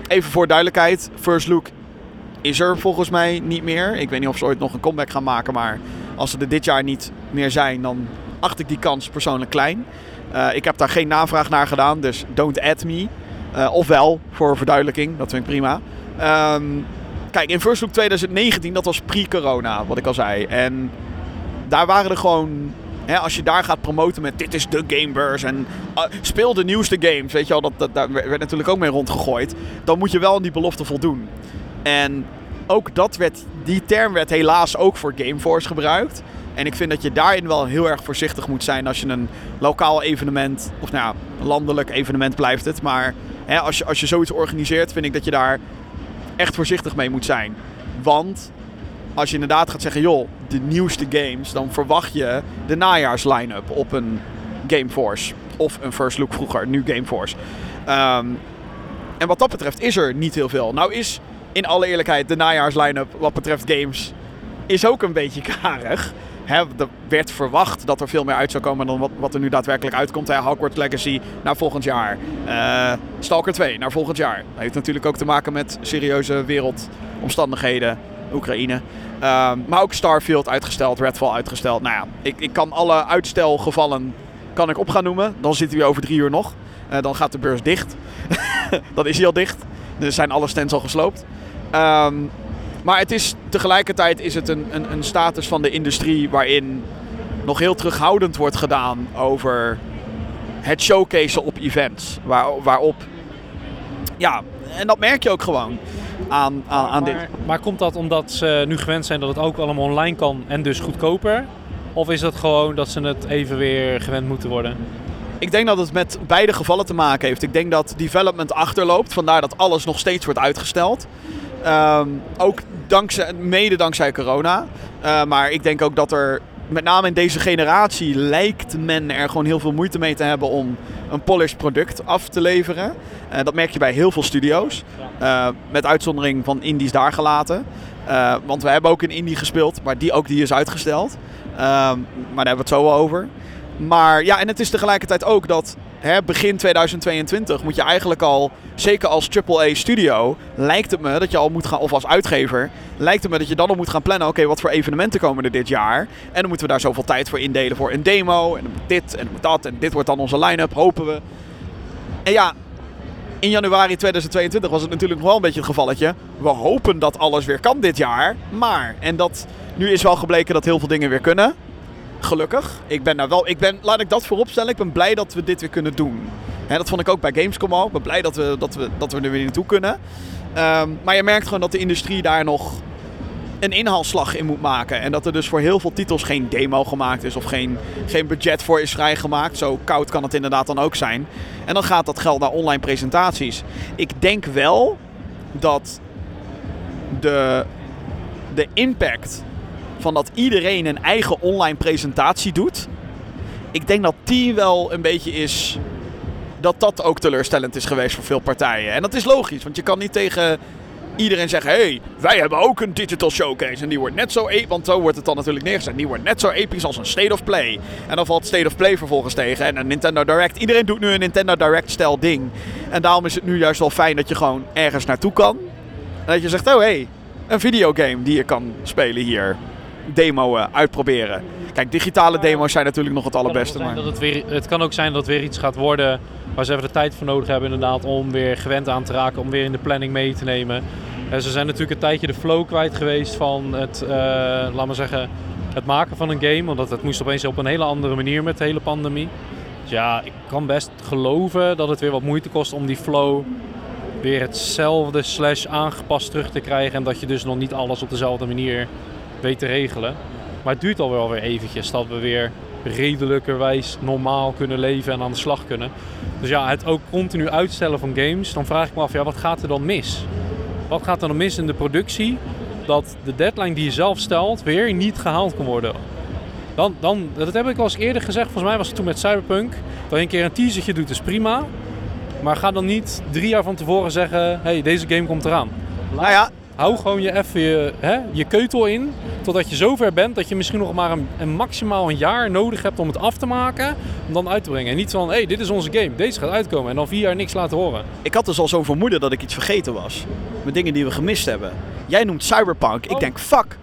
Even voor duidelijkheid, First Look is er volgens mij niet meer. Ik weet niet of ze ooit nog een comeback gaan maken, maar als ze er dit jaar niet meer zijn, dan acht ik die kans persoonlijk klein. Eh, ik heb daar geen navraag naar gedaan, dus don't add me. Uh, ofwel, voor verduidelijking, dat vind ik prima. Ehm, kijk, in First Look 2019, dat was pre-corona, wat ik al zei. En daar waren er gewoon... Hè, als je daar gaat promoten met dit is de gamebeurs en uh, speel de nieuwste games, weet je wel, dat, dat, daar werd natuurlijk ook mee rondgegooid. Dan moet je wel aan die belofte voldoen. En ook dat werd, die term werd helaas ook voor Gameforce gebruikt. En ik vind dat je daarin wel heel erg voorzichtig moet zijn als je een lokaal evenement, of nou ja, landelijk evenement blijft het. Maar hè, als, je, als je zoiets organiseert, vind ik dat je daar echt voorzichtig mee moet zijn. Want als je inderdaad gaat zeggen, joh, de nieuwste games, dan verwacht je de najaarsline-up op een Gameforce. Of een First Look vroeger, nu Gameforce. Um, en wat dat betreft is er niet heel veel. Nou is in alle eerlijkheid de najaarsline-up wat betreft games is ook een beetje karig. Hè, er werd verwacht dat er veel meer uit zou komen dan wat, wat er nu daadwerkelijk uitkomt. Hogwarts Legacy naar volgend jaar. Uh, Stalker 2 naar volgend jaar. Dat heeft natuurlijk ook te maken met serieuze wereldomstandigheden. Oekraïne. Uh, maar ook Starfield uitgesteld, Redfall uitgesteld. Nou ja, ik, ik kan alle uitstelgevallen kan ik op gaan noemen. Dan zitten we over drie uur nog. Uh, dan gaat de beurs dicht. dan is hij al dicht. Er zijn alle stands al gesloopt. Um, maar het is, tegelijkertijd is het een, een, een, status van de industrie waarin nog heel terughoudend wordt gedaan over het showcase op events. Waar, waarop, ja, en dat merk je ook gewoon. aan, aan, dit. Maar komt dat omdat ze nu gewend zijn dat het ook allemaal online kan en dus goedkoper? Of is dat gewoon dat ze het even weer gewend moeten worden? Ik denk dat het met beide gevallen te maken heeft. Ik denk dat development achterloopt, vandaar dat alles nog steeds wordt uitgesteld. Ehm, ook dankzij, mede dankzij corona. Uh, maar ik denk ook dat er, met name in deze generatie, lijkt men er gewoon heel veel moeite mee te hebben om een polished product af te leveren. Uh, dat merk je bij heel veel studio's. Uh, met uitzondering van indies daar gelaten. want we hebben ook een indie gespeeld, maar die ook die is uitgesteld. Ehm, maar daar hebben we het zo wel over. Maar ja, en het is tegelijkertijd ook dat hè, begin 2022 moet je eigenlijk al, zeker als AAA studio, lijkt het me dat je al moet gaan, of als uitgever, lijkt het me dat je dan al moet gaan plannen, oké, wat voor evenementen komen er dit jaar? En dan moeten we daar zoveel tijd voor indelen voor een demo, en dan moet dit, en dan moet dat, en dit wordt dan onze line-up, hopen we. En ja, in januari 2022 was het natuurlijk nog wel een beetje het gevalletje. We hopen dat alles weer kan dit jaar, maar, en dat, nu is wel gebleken dat heel veel dingen weer kunnen. Gelukkig. Ik ben daar wel, ik ben, laat ik dat voorop stellen, ik ben blij dat we dit weer kunnen doen. Dat vond ik ook bij Gamescom al. Ik ben blij dat we, dat we, dat we er weer naartoe kunnen. Um, maar je merkt gewoon dat de industrie daar nog een inhaalslag in moet maken. En dat er dus voor heel veel titels geen demo gemaakt is of geen, geen budget voor is vrijgemaakt. Zo koud kan het inderdaad dan ook zijn. En dan gaat dat geld naar online presentaties. Ik denk wel dat de, de impact van dat iedereen een eigen online presentatie doet. Ik denk dat die wel een beetje is. Dat dat ook teleurstellend is geweest voor veel partijen. En dat is logisch, want je kan niet tegen iedereen zeggen: hey, wij hebben ook een digital showcase. En die wordt net zo episch, want zo wordt het dan natuurlijk neergezet. Die wordt net zo episch als een State of Play. En dan valt State of Play vervolgens tegen. En een Nintendo Direct. Iedereen doet nu een Nintendo Direct-stijl ding. En daarom is het nu juist wel fijn dat je gewoon ergens naartoe kan. En dat je zegt: oh hey, een videogame die je kan spelen hier demo uh, uitproberen. Kijk, digitale demo's zijn natuurlijk nog het allerbeste. maar... Dat het, weer, het kan ook zijn dat het weer iets gaat worden waar ze even de tijd voor nodig hebben inderdaad om weer gewend aan te raken, om weer in de planning mee te nemen. En ze zijn natuurlijk een tijdje de flow kwijt geweest van het, uh, laat maar zeggen, het maken van een game. Want het moest opeens op een hele andere manier met de hele pandemie. Dus ja, ik kan best geloven dat het weer wat moeite kost om die flow weer hetzelfde slash aangepast terug te krijgen. En dat je dus nog niet alles op dezelfde manier weet te regelen. Maar het duurt al wel weer eventjes dat we weer redelijkerwijs normaal kunnen leven en aan de slag kunnen. Dus ja, het ook continu uitstellen van games, dan vraag ik me af, ja, wat gaat er dan mis? Wat gaat er dan mis in de productie dat de deadline die je zelf stelt weer niet gehaald kan worden? Dan, dan, dat heb ik al eens eerder gezegd, volgens mij was het toen met Cyberpunk. Dat je een keer een teasertje doet is prima. Maar ga dan niet drie jaar van tevoren zeggen, hey, deze game komt eraan. Nou ja, hou gewoon je even je, hè, je keutel in. Totdat je zover bent dat je misschien nog maar een, een, maximaal een jaar nodig hebt om het af te maken. Om dan uit te brengen. En niet van, hé, hey, dit is onze game. Deze gaat uitkomen. En dan vier jaar niks laten horen. Ik had dus al zo'n vermoeden dat ik iets vergeten was. Met dingen die we gemist hebben. Jij noemt Cyberpunk. Ik oh. denk, fuck.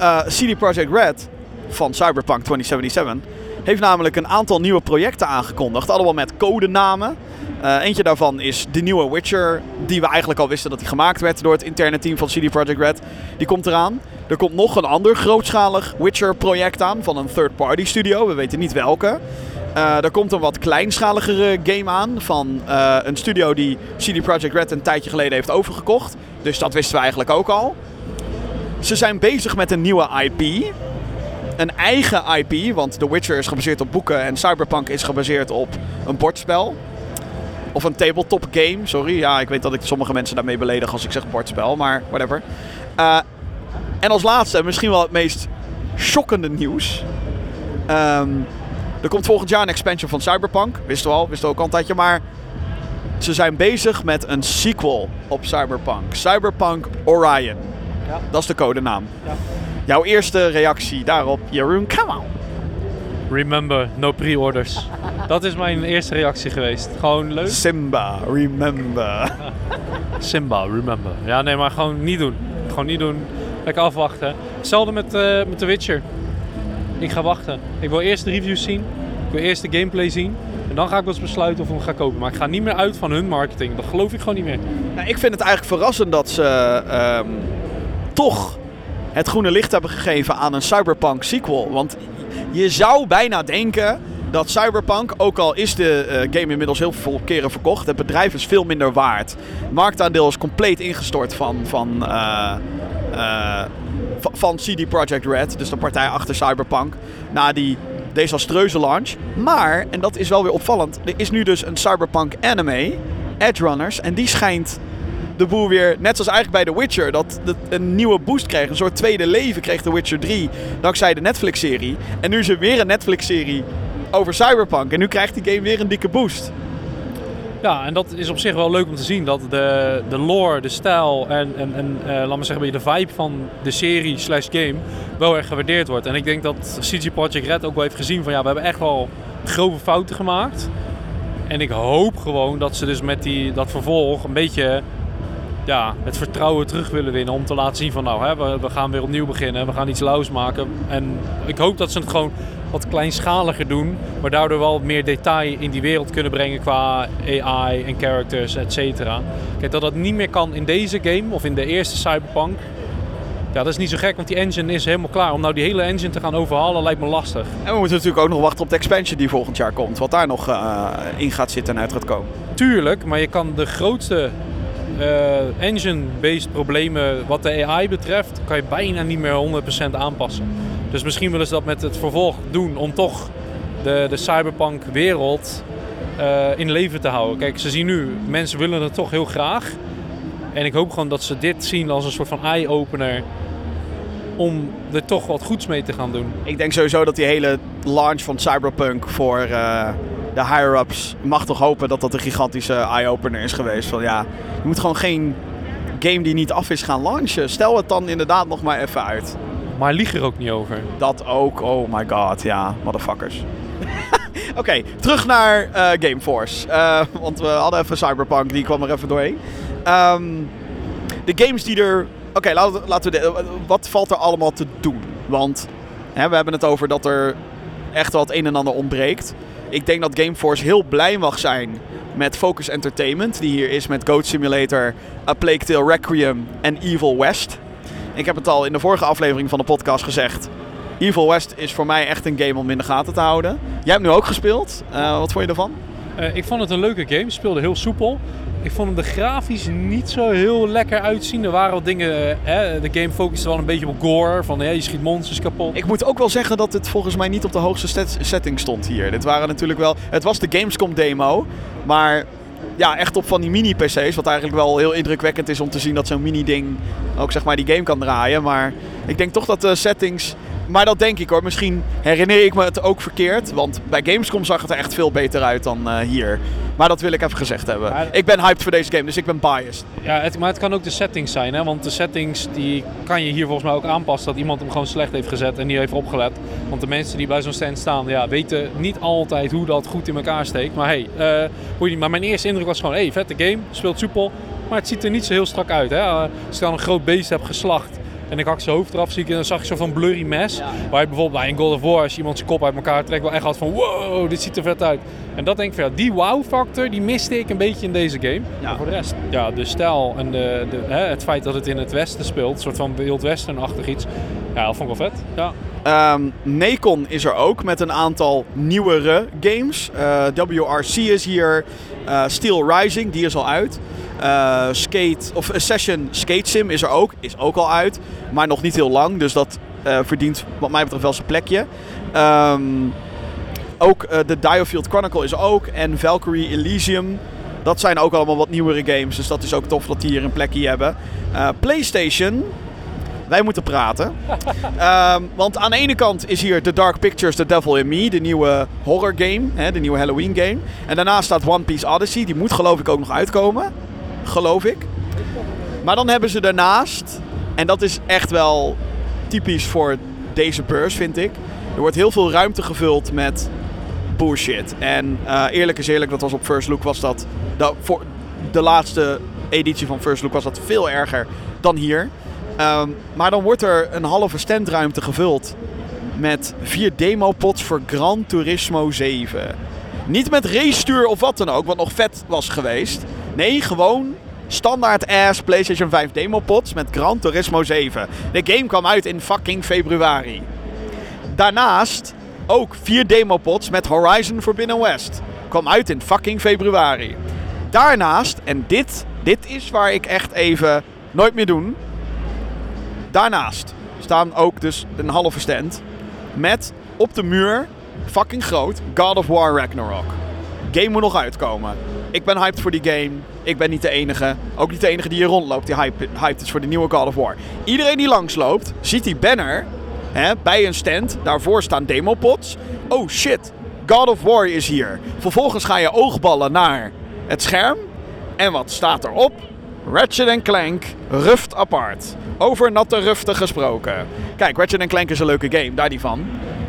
Uh, CD Projekt Red van Cyberpunk 2077 heeft namelijk een aantal nieuwe projecten aangekondigd. Allemaal met codenamen. Uh, eentje daarvan is de nieuwe Witcher, die we eigenlijk al wisten dat die gemaakt werd door het interne team van CD Projekt Red. Die komt eraan. Er komt nog een ander grootschalig Witcher-project aan van een third-party studio. We weten niet welke. Uh, er komt een wat kleinschaligere game aan van uh, een studio die CD Projekt Red een tijdje geleden heeft overgekocht. Dus dat wisten we eigenlijk ook al. Ze zijn bezig met een nieuwe IP. Een eigen IP, want The Witcher is gebaseerd op boeken en Cyberpunk is gebaseerd op een bordspel. Of een tabletop game, sorry. Ja, ik weet dat ik sommige mensen daarmee beledig als ik zeg bordspel, maar whatever. Uh, en als laatste, misschien wel het meest shockende nieuws. Um, er komt volgend jaar een expansion van Cyberpunk. Wisten we al, wisten we ook al een tijdje. Maar ze zijn bezig met een sequel op Cyberpunk. Cyberpunk Orion. Ja. Dat is de codenaam. Ja. Jouw eerste reactie daarop, Jeroen, come on. Remember, no pre-orders. Dat is mijn eerste reactie geweest. Gewoon leuk. Simba, remember. Simba, remember. Ja, nee, maar gewoon niet doen. Gewoon niet doen. Lekker afwachten. Hetzelfde met, uh, met The Witcher. Ik ga wachten. Ik wil eerst de reviews zien. Ik wil eerst de gameplay zien. En dan ga ik wel eens besluiten of ik hem ga kopen. Maar ik ga niet meer uit van hun marketing. Dat geloof ik gewoon niet meer. Nou, ik vind het eigenlijk verrassend dat ze uh, toch het groene licht hebben gegeven aan een Cyberpunk sequel. Want je zou bijna denken dat Cyberpunk, ook al is de eh, game inmiddels heel veel keren verkocht, het bedrijf is veel minder waard. Het marktaandeel is compleet ingestort van, van, eh, eh, va- van CD Projekt Red, dus de partij achter Cyberpunk, na die desastreuze launch. Maar, en dat is wel weer opvallend, er is nu dus een Cyberpunk anime, Edge Runners, en die schijnt de boel weer, net zoals eigenlijk bij The Witcher, dat het een nieuwe boost kreeg. Een soort tweede leven kreeg The Witcher 3 dankzij de Netflix-serie. En nu is er weer een Netflix-serie over Cyberpunk. En nu krijgt die game weer een dikke boost. Ja, en dat is op zich wel leuk om te zien. Dat de, de lore, de stijl en, en, en eh, laat maar zeggen, de vibe van de serie slash game wel erg gewaardeerd wordt. En ik denk dat CG Projekt Red ook wel heeft gezien van ja, we hebben echt wel grove fouten gemaakt. En ik hoop gewoon dat ze dus met die, dat vervolg een beetje ja, het vertrouwen terug willen winnen. Om te laten zien van nou, hè, we, we gaan weer opnieuw beginnen. We gaan iets lauws maken. En ik hoop dat ze het gewoon wat kleinschaliger doen. Maar daardoor wel meer detail in die wereld kunnen brengen qua AI en characters, et cetera. Kijk, dat dat niet meer kan in deze game of in de eerste Cyberpunk. Ja, dat is niet zo gek, want die engine is helemaal klaar. Om nou die hele engine te gaan overhalen lijkt me lastig. En we moeten natuurlijk ook nog wachten op de expansion die volgend jaar komt. Wat daar nog eh, in gaat zitten en uit gaat komen. Tuurlijk, maar je kan de grootste eh, engine-based problemen wat de AI betreft, kan je bijna niet meer 100% aanpassen. Dus misschien willen ze dat met het vervolg doen om toch de, de cyberpunk wereld eh, in leven te houden. Kijk, ze zien nu, mensen willen het toch heel graag. En ik hoop gewoon dat ze dit zien als een soort van eye-opener om er toch wat goeds mee te gaan doen. Ik denk sowieso dat die hele launch van Cyberpunk voor eh, de higher-ups... Mag toch hopen dat dat een gigantische eye-opener is geweest. Van ja, je moet gewoon geen game die niet af is gaan launchen. Stel het dan inderdaad nog maar even uit. Maar lieg er ook niet over. Dat ook. Oh my god, ja, motherfuckers. Oké, terug naar eh, Gameforce. Eh, want we hadden even Cyberpunk, die kwam er even doorheen. Ehm, de games die er... Oké, laten, we- laten we... de- wat valt er allemaal te doen? Want hè, we hebben het over dat er echt het een en ander ontbreekt. Ik denk dat Gameforce heel blij mag zijn met Focus Entertainment. Die hier is met Goat Simulator, A Plague Tale Requiem en Evil West. Ik heb het al in de vorige aflevering van de podcast gezegd. Evil West is voor mij echt een game om in de gaten te houden. Jij hebt nu ook gespeeld. Eh, wat vond je ervan? Eh, ik vond het een leuke game. Speelde heel soepel. Ik vond hem de grafisch niet zo heel lekker uitzien. Er waren wat dingen... eh, hè, de game focuste wel een beetje op gore. Van je schiet monsters kapot. Ik moet ook wel zeggen dat het volgens mij niet op de hoogste setting stond hier. Dit waren natuurlijk wel... Het was de Gamescom demo. Maar ja, echt op van die mini-PC's. Wat eigenlijk wel heel indrukwekkend is om te zien dat zo'n mini-ding ook zeg maar die game kan draaien. Maar ik denk toch dat de settings... Maar dat denk ik hoor. Misschien herinner ik me het ook verkeerd. Want bij Gamescom zag het er echt veel beter uit dan eh, hier. Maar dat wil ik even gezegd hebben. Maar- Ik ben hyped voor deze game, dus ik ben biased. Ja, het, maar het kan ook de settings zijn. Hè? Want de settings die kan je hier volgens mij ook aanpassen. Dat iemand hem gewoon slecht heeft gezet en niet heeft opgelet. Want de mensen die bij zo'n stand staan, ja, weten niet altijd hoe dat goed in elkaar steekt. Maar hey, hoe je niet. Maar mijn eerste indruk was gewoon, hey, vette game. Speelt soepel. Maar het ziet er niet zo heel strak uit. Hè? Eh, als je dan een groot beest hebt geslacht. En ik hak zijn hoofd eraf, zie ik, en dan zag je zo van blurry mess. Waar je bijvoorbeeld bij een God of War, als je iemand zijn kop uit elkaar trekt, wel echt had van wow, dit ziet er vet uit. En dat denk ik van ja, die wow-factor, die miste ik een beetje in deze game. Maar voor de rest, ja, de stijl en de, de, hè, het feit dat het in het westen speelt, een soort van Wild Western-achtig iets. Ja, dat vond ik wel vet. Ja. Ehm Nacon is er ook met een aantal nieuwere games. Eh, WRC is hier. Eh, Steel Rising, die is al uit. Eh, Skate, of Session Skate Sim is er ook. Is ook al uit. Maar nog niet heel lang. Dus dat eh, verdient wat mij betreft wel zijn plekje. Ehm, ook eh, de Diofield Chronicle is ook. En Valkyrie Elysium. Dat zijn ook allemaal wat nieuwere games. Dus dat is ook tof dat die hier een plekje hebben. Eh, PlayStation. Wij moeten praten. Ehm, want aan de ene kant is hier The Dark Pictures, The Devil in Me, de nieuwe horror game, hè, de nieuwe Halloween game. En daarnaast staat One Piece Odyssey, die moet geloof ik ook nog uitkomen. Geloof ik. Maar dan hebben ze daarnaast, en dat is echt wel typisch voor deze beurs vind ik. Er wordt heel veel ruimte gevuld met bullshit. En eh, eerlijk is eerlijk, dat was op First Look was dat, de, voor de laatste editie van First Look was dat veel erger dan hier. Ehm, maar dan wordt er een halve standruimte gevuld met vier demopods voor Gran Turismo 7. Niet met racestuur of wat dan ook, wat nog vet was geweest. Nee, gewoon standaard ass PlayStation 5 demopods met Gran Turismo 7. De game kwam uit in fucking februari. Daarnaast Ook vier demopods met Horizon Forbidden West. Kwam uit in fucking februari. Daarnaast, en dit, dit is waar ik echt even nooit meer doen. Daarnaast staan ook dus een halve stand met op de muur, fucking groot, God of War Ragnarok. Game moet nog uitkomen. Ik ben hyped voor die game. Ik ben niet de enige. Ook niet de enige die hier rondloopt die hype, hyped is voor de nieuwe God of War. Iedereen die langsloopt, ziet die banner hè, bij een stand. Daarvoor staan demopods. Oh shit, God of War is hier. Vervolgens ga je oogballen naar het scherm. En wat staat erop? Ratchet Clank Ruft Apart. Over natte ruften gesproken. Kijk, Ratchet Clank is een leuke game, daar niet van.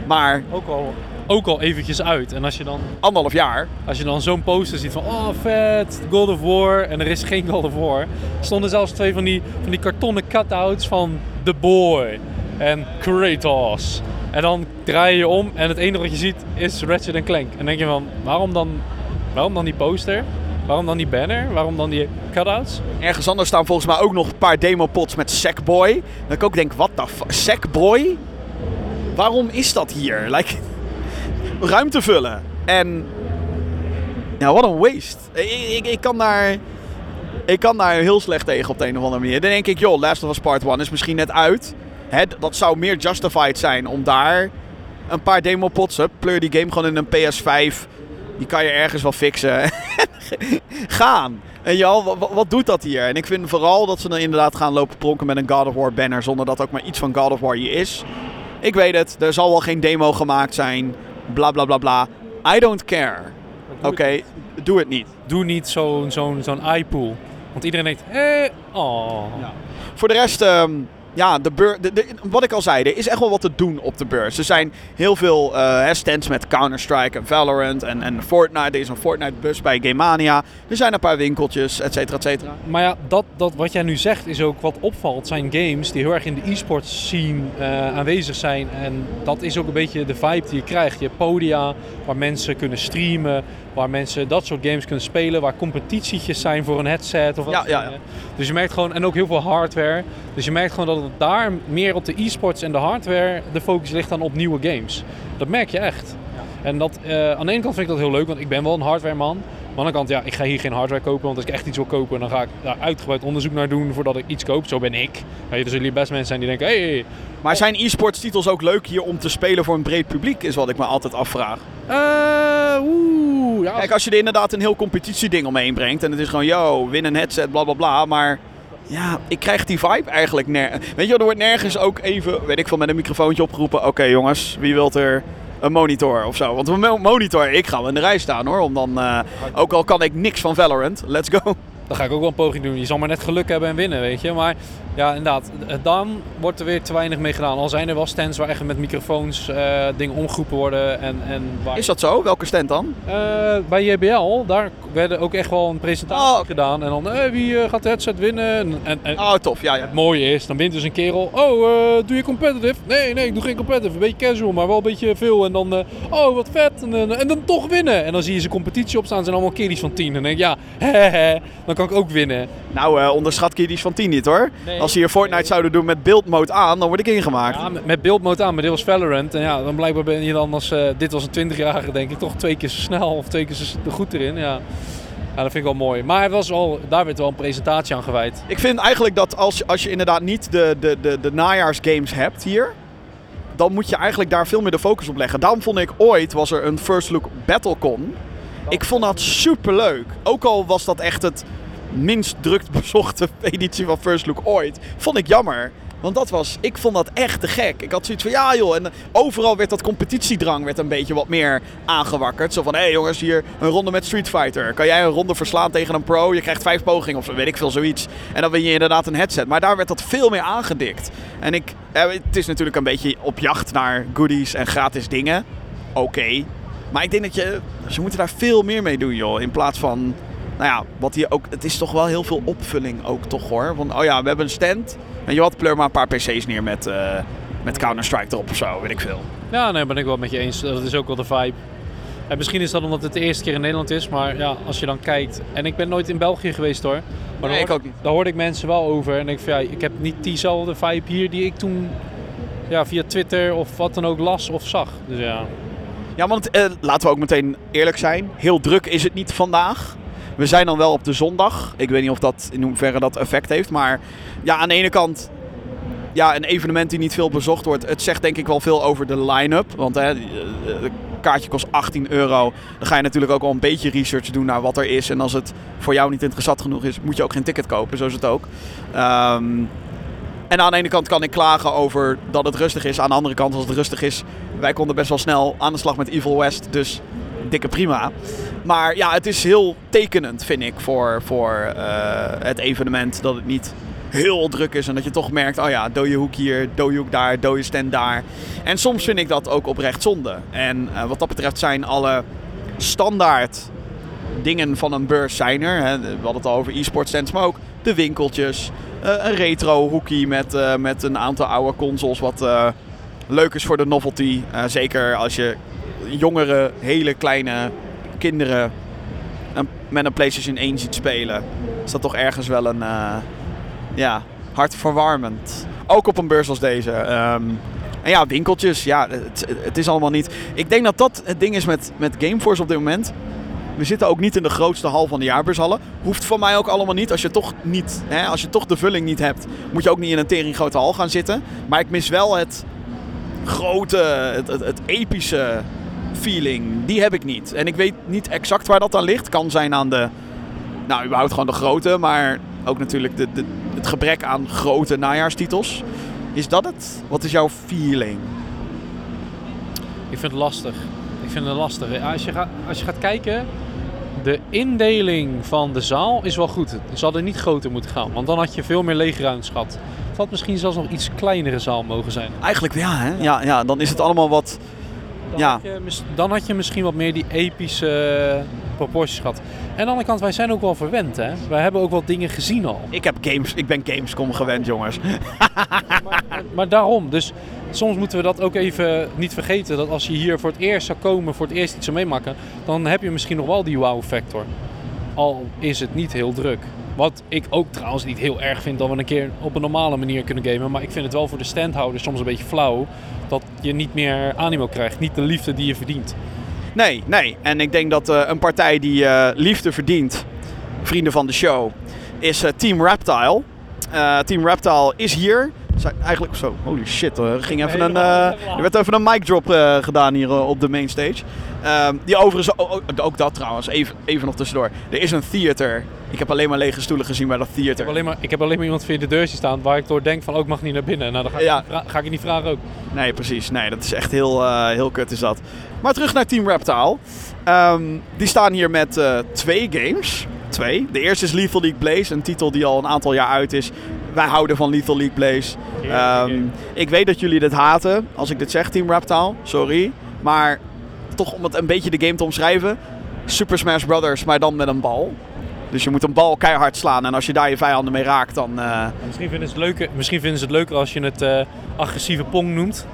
Maar Ook al, ook al eventjes uit. En als je dan, anderhalf jaar. als je dan zo'n poster ziet van, oh vet, God of War. En er is geen God of War. stonden zelfs twee van die, van die kartonnen cutouts van The Boy en Kratos. En dan draai je je om en het enige wat je ziet is Ratchet Clank. En dan denk je van, waarom dan, waarom dan die poster? Waarom dan die banner? Waarom dan die cutouts? Ergens anders staan volgens mij ook nog een paar demopods met Sackboy. Dat ik ook denk, wat de fuck? Sackboy? Waarom is dat hier? Like, ruimte vullen. En... Ja, wat een waste. Ik, ik, kan daar... Ik kan daar heel slecht tegen op de een of andere manier. Dan denk ik, joh, Last of Us Part 1 is misschien net uit. Hè, dat zou meer justified zijn om daar een paar demopods... Pleur die game gewoon in een PS5. Die kan je ergens wel fixen. gaan. En ja, wat, doet dat hier? En ik vind vooral dat ze dan inderdaad gaan lopen pronken met een God of War banner. Zonder dat ook maar iets van God of War hier is. Ik weet het, er zal wel geen demo gemaakt zijn. Bla bla bla bla. I don't care. Oké, doe het niet. Doe niet zo'n zo'n zo'n iPool. Want iedereen denkt, hé, oh. Voor de rest, ehm, ja, de de, wat ik al zei, er is echt wel wat te doen op de beurs. Er zijn heel veel eh, stands met Counter-Strike en Valorant en, en Fortnite. Er is een Fortnite-bus bij Gamemania. Er zijn een paar winkeltjes, et cetera, et cetera. Maar ja, dat, dat, wat jij nu zegt is ook wat opvalt. zijn games die heel erg in de e-sports scene eh, aanwezig zijn. En dat is ook een beetje de vibe die je krijgt. Je hebt podia waar mensen kunnen streamen. Waar mensen dat soort games kunnen spelen. Waar competitietjes zijn voor een headset. Of wat Ja, ja, ja. Dus je merkt gewoon, en ook heel veel hardware. Dus je merkt gewoon dat het daar meer op de e-sports en de hardware de focus ligt dan op nieuwe games. Dat merk je echt. En dat, eh, aan de ene kant vind ik dat heel leuk, want ik ben wel een hardware man. Maar aan de andere kant, ja, ik ga hier geen hardware kopen. Want als ik echt iets wil kopen, dan ga ik daar uitgebreid onderzoek naar doen voordat ik iets koop. Zo ben ik. Je, er zullen best mensen zijn die denken, hé, hey, Maar zijn e-sports titels ook leuk hier om te spelen voor een breed publiek? Is wat ik me altijd afvraag. eh, oeh, ja, Kijk, als je er inderdaad een heel competitieding omheen brengt. En het is gewoon, yo, win een headset, bla bla bla. Maar ja, ik krijg die vibe eigenlijk nergens. Weet je wel, er wordt nergens ook even, weet ik veel, met een microfoontje opgeroepen. Oké jongens, wie wilt er een monitor of zo? Want een mo- monitor, ik ga wel in de rij staan hoor. Om dan, eh, ook al kan ik niks van Valorant, let's go. Dan ga ik ook wel een poging doen. Je zal maar net geluk hebben en winnen, weet je. Maar ja, inderdaad, eh, dan wordt er weer te weinig mee gedaan. Al zijn er wel stands waar echt met microfoons eh, dingen omgeroepen worden. En, en waar... Is dat zo? Welke stand dan? Eh, bij JBL, daar werden ook echt wel een presentatie Oh, gedaan. En dan, wie gaat de headset winnen? En, en, Oh, tof. Ja, ja. het mooie is, dan wint dus een kerel. Oh, doe je competitive? Nee, nee, ik doe geen competitive. Een beetje casual, maar wel een beetje veel. En dan, oh, wat vet. En, en dan toch winnen. En dan zie je ze competitie opstaan. zijn allemaal kiddies van 10. En dan denk ik, ja, hè, dan kan ik ook winnen. Nou, onderschat kiddies van 10 niet hoor. Nee. Als ze hier Fortnite zouden doen met build mode aan, dan word ik ingemaakt. Ja, met, met beeldmode aan, maar dit was Valorant. En ja, dan blijkbaar ben je dan als, eh, dit was een 20-jarige denk ik, toch twee keer zo snel of twee keer zo goed erin. Ja. ja, dat vind ik wel mooi. Maar het was al, daar werd wel een presentatie aan gewijd. Ik vind eigenlijk dat als, je- als je inderdaad niet de, de, de, de najaarsgames hebt hier, dan moet je eigenlijk daar veel meer de focus op leggen. Daarom vond ik ooit, was er een First Look Battlecon. Ik vond dat super leuk. Ook al was dat echt het minst drukt bezochte editie van First Look ooit. Vond ik jammer. Want dat was, ik vond dat echt te gek. Ik had zoiets van, ja joh. En eh, overal werd dat competitiedrang werd een beetje wat meer aangewakkerd. Zo van, hé hey jongens, hier een ronde met Street Fighter. Kan jij een ronde verslaan tegen een pro? Je krijgt vijf pogingen of weet ik veel, zoiets. En dan win je inderdaad een headset. Maar daar werd dat veel meer aangedikt. En ik, eh, het is natuurlijk een beetje op jacht naar goodies en gratis dingen. Oké. Maar ik denk dat je, ze moeten daar veel meer mee doen joh. In plaats van, nou ja, wat hier ook, het is toch wel heel veel opvulling ook toch hoor. Van, oh ja, we hebben een stand. En je had pleur maar een paar PC's neer met, eh, met Counter-Strike erop of zo, weet ik veel. Ja, nee, ben ik wel met je eens. Dat is ook wel de vibe. En misschien is dat omdat het de eerste keer in Nederland is, maar ja, als je dan kijkt. En ik ben nooit in België geweest hoor. Maar Nee, ik hoorde- ook niet. Daar hoorde ik mensen wel over. En ik van ja, ik heb niet diezelfde vibe hier die ik toen ja, via Twitter of wat dan ook las of zag. Dus ja. Ja, want eh, laten we ook meteen eerlijk zijn. Heel druk is het niet vandaag. We zijn dan wel op de zondag. Ik weet niet of dat in hoeverre dat effect heeft. Maar ja, aan de ene kant. Ja, een evenement die niet veel bezocht wordt. Het zegt denk ik wel veel over de line-up. Want hè, het kaartje kost 18 euro. Dan ga je natuurlijk ook al een beetje research doen naar wat er is. En als het voor jou niet interessant genoeg is, moet je ook geen ticket kopen. Zo is het ook. Ehm, en aan de ene kant kan ik klagen over dat het rustig is. Aan de andere kant, als het rustig is, wij konden best wel snel aan de slag met Evil West. Dus dikke prima. Maar ja, het is heel tekenend, vind ik, voor, voor eh, het evenement. Dat het niet heel druk is en dat je toch merkt, oh ja, dode hoek hier, dode hoek daar, dode stand daar. En soms vind ik dat ook oprecht zonde. En uh, wat dat betreft zijn alle standaard dingen van een beurs zijn er. Hè. We hadden het al over e-sport stands, maar ook de winkeltjes. Uh, een retro hoekie met, met een aantal oude consoles wat leuk is voor de novelty. zeker als je jongere, hele kleine kinderen met een PlayStation 1 ziet spelen. Is dat toch ergens wel een ja, hartverwarmend. Ook op een beurs als deze. Um, en ja, winkeltjes, ja, het, het, is allemaal niet... Ik denk dat dat het ding is met, met Gameforce op dit moment. We zitten ook niet in de grootste hal van de jaarbeurshallen. Hoeft voor mij ook allemaal niet. Als je toch, niet, hè, als je toch de vulling niet hebt, moet je ook niet in een tering grote hal gaan zitten. Maar ik mis wel het grote, het, het epische feeling. Die heb ik niet. En ik weet niet exact waar dat aan ligt. Kan zijn aan de, nou überhaupt gewoon de grote, maar ook natuurlijk de, de, het gebrek aan grote najaarstitels. Is dat het? Wat is jouw feeling? Ik vind het lastig. Ik vind het lastig. Als je, gaat, als je gaat kijken, de indeling van de zaal is wel goed. Zal er niet groter moeten gaan, want dan had je veel meer leegruimtes gehad. Het had misschien zelfs nog iets kleinere zaal mogen zijn. Eigenlijk ja, hè? Ja, ja dan is het allemaal wat... Dan, ja. had je, dan had je misschien wat meer die epische proporties gehad. En aan de andere kant, wij zijn ook wel verwend, hè? Wij hebben ook wel dingen gezien al. Ik, heb games, ik ben Gamescom gewend, jongens. maar, maar, daarom, dus soms moeten we dat ook even niet vergeten. Dat als je hier voor het eerst zou komen, voor het eerst iets zou meemaken, dan heb je misschien nog wel die wow-factor. Al is het niet heel druk. Wat ik ook trouwens niet heel erg vind dat we een keer op een normale manier kunnen gamen. Maar ik vind het wel voor de standhouders soms een beetje flauw. Dat je niet meer animo krijgt. Niet de liefde die je verdient. Nee, nee. En ik denk dat uh, een partij die uh, liefde verdient, vrienden van de show, is uh, Team Reptile. Team Reptile is hier. Zijn eigenlijk zo. Holy shit, er ging even een. er werd even een mic drop gedaan hier op de main stage. Ehm, die overigens, ook, ook, dat trouwens, even, even nog tussendoor. Er is een theater. Ik heb alleen maar lege stoelen gezien bij dat theater. Ik heb alleen maar, ik heb alleen maar iemand via de deur staan waar ik door denk van ook oh, mag niet naar binnen. Nou, dan ga ik, ja. ga ik niet vragen ook. Nee, precies. Nee, dat is echt heel, uh, heel kut is dat. Maar terug naar Team Reptile. Um, die staan hier met uh, twee games. Twee. De eerste is Lethal League Blaze, een titel die al een aantal jaar uit is. Wij houden van Lethal League Blaze. Um, ik weet dat jullie dit haten als ik dit zeg, Team Reptile. Sorry. Maar toch om het een beetje de game te omschrijven. Super Smash Brothers, maar dan met een bal. Dus je moet een bal keihard slaan en als je daar je vijanden mee raakt, dan... Uh... Misschien, vinden ze het leuker, misschien vinden ze het leuker als je het uh, agressieve pong noemt.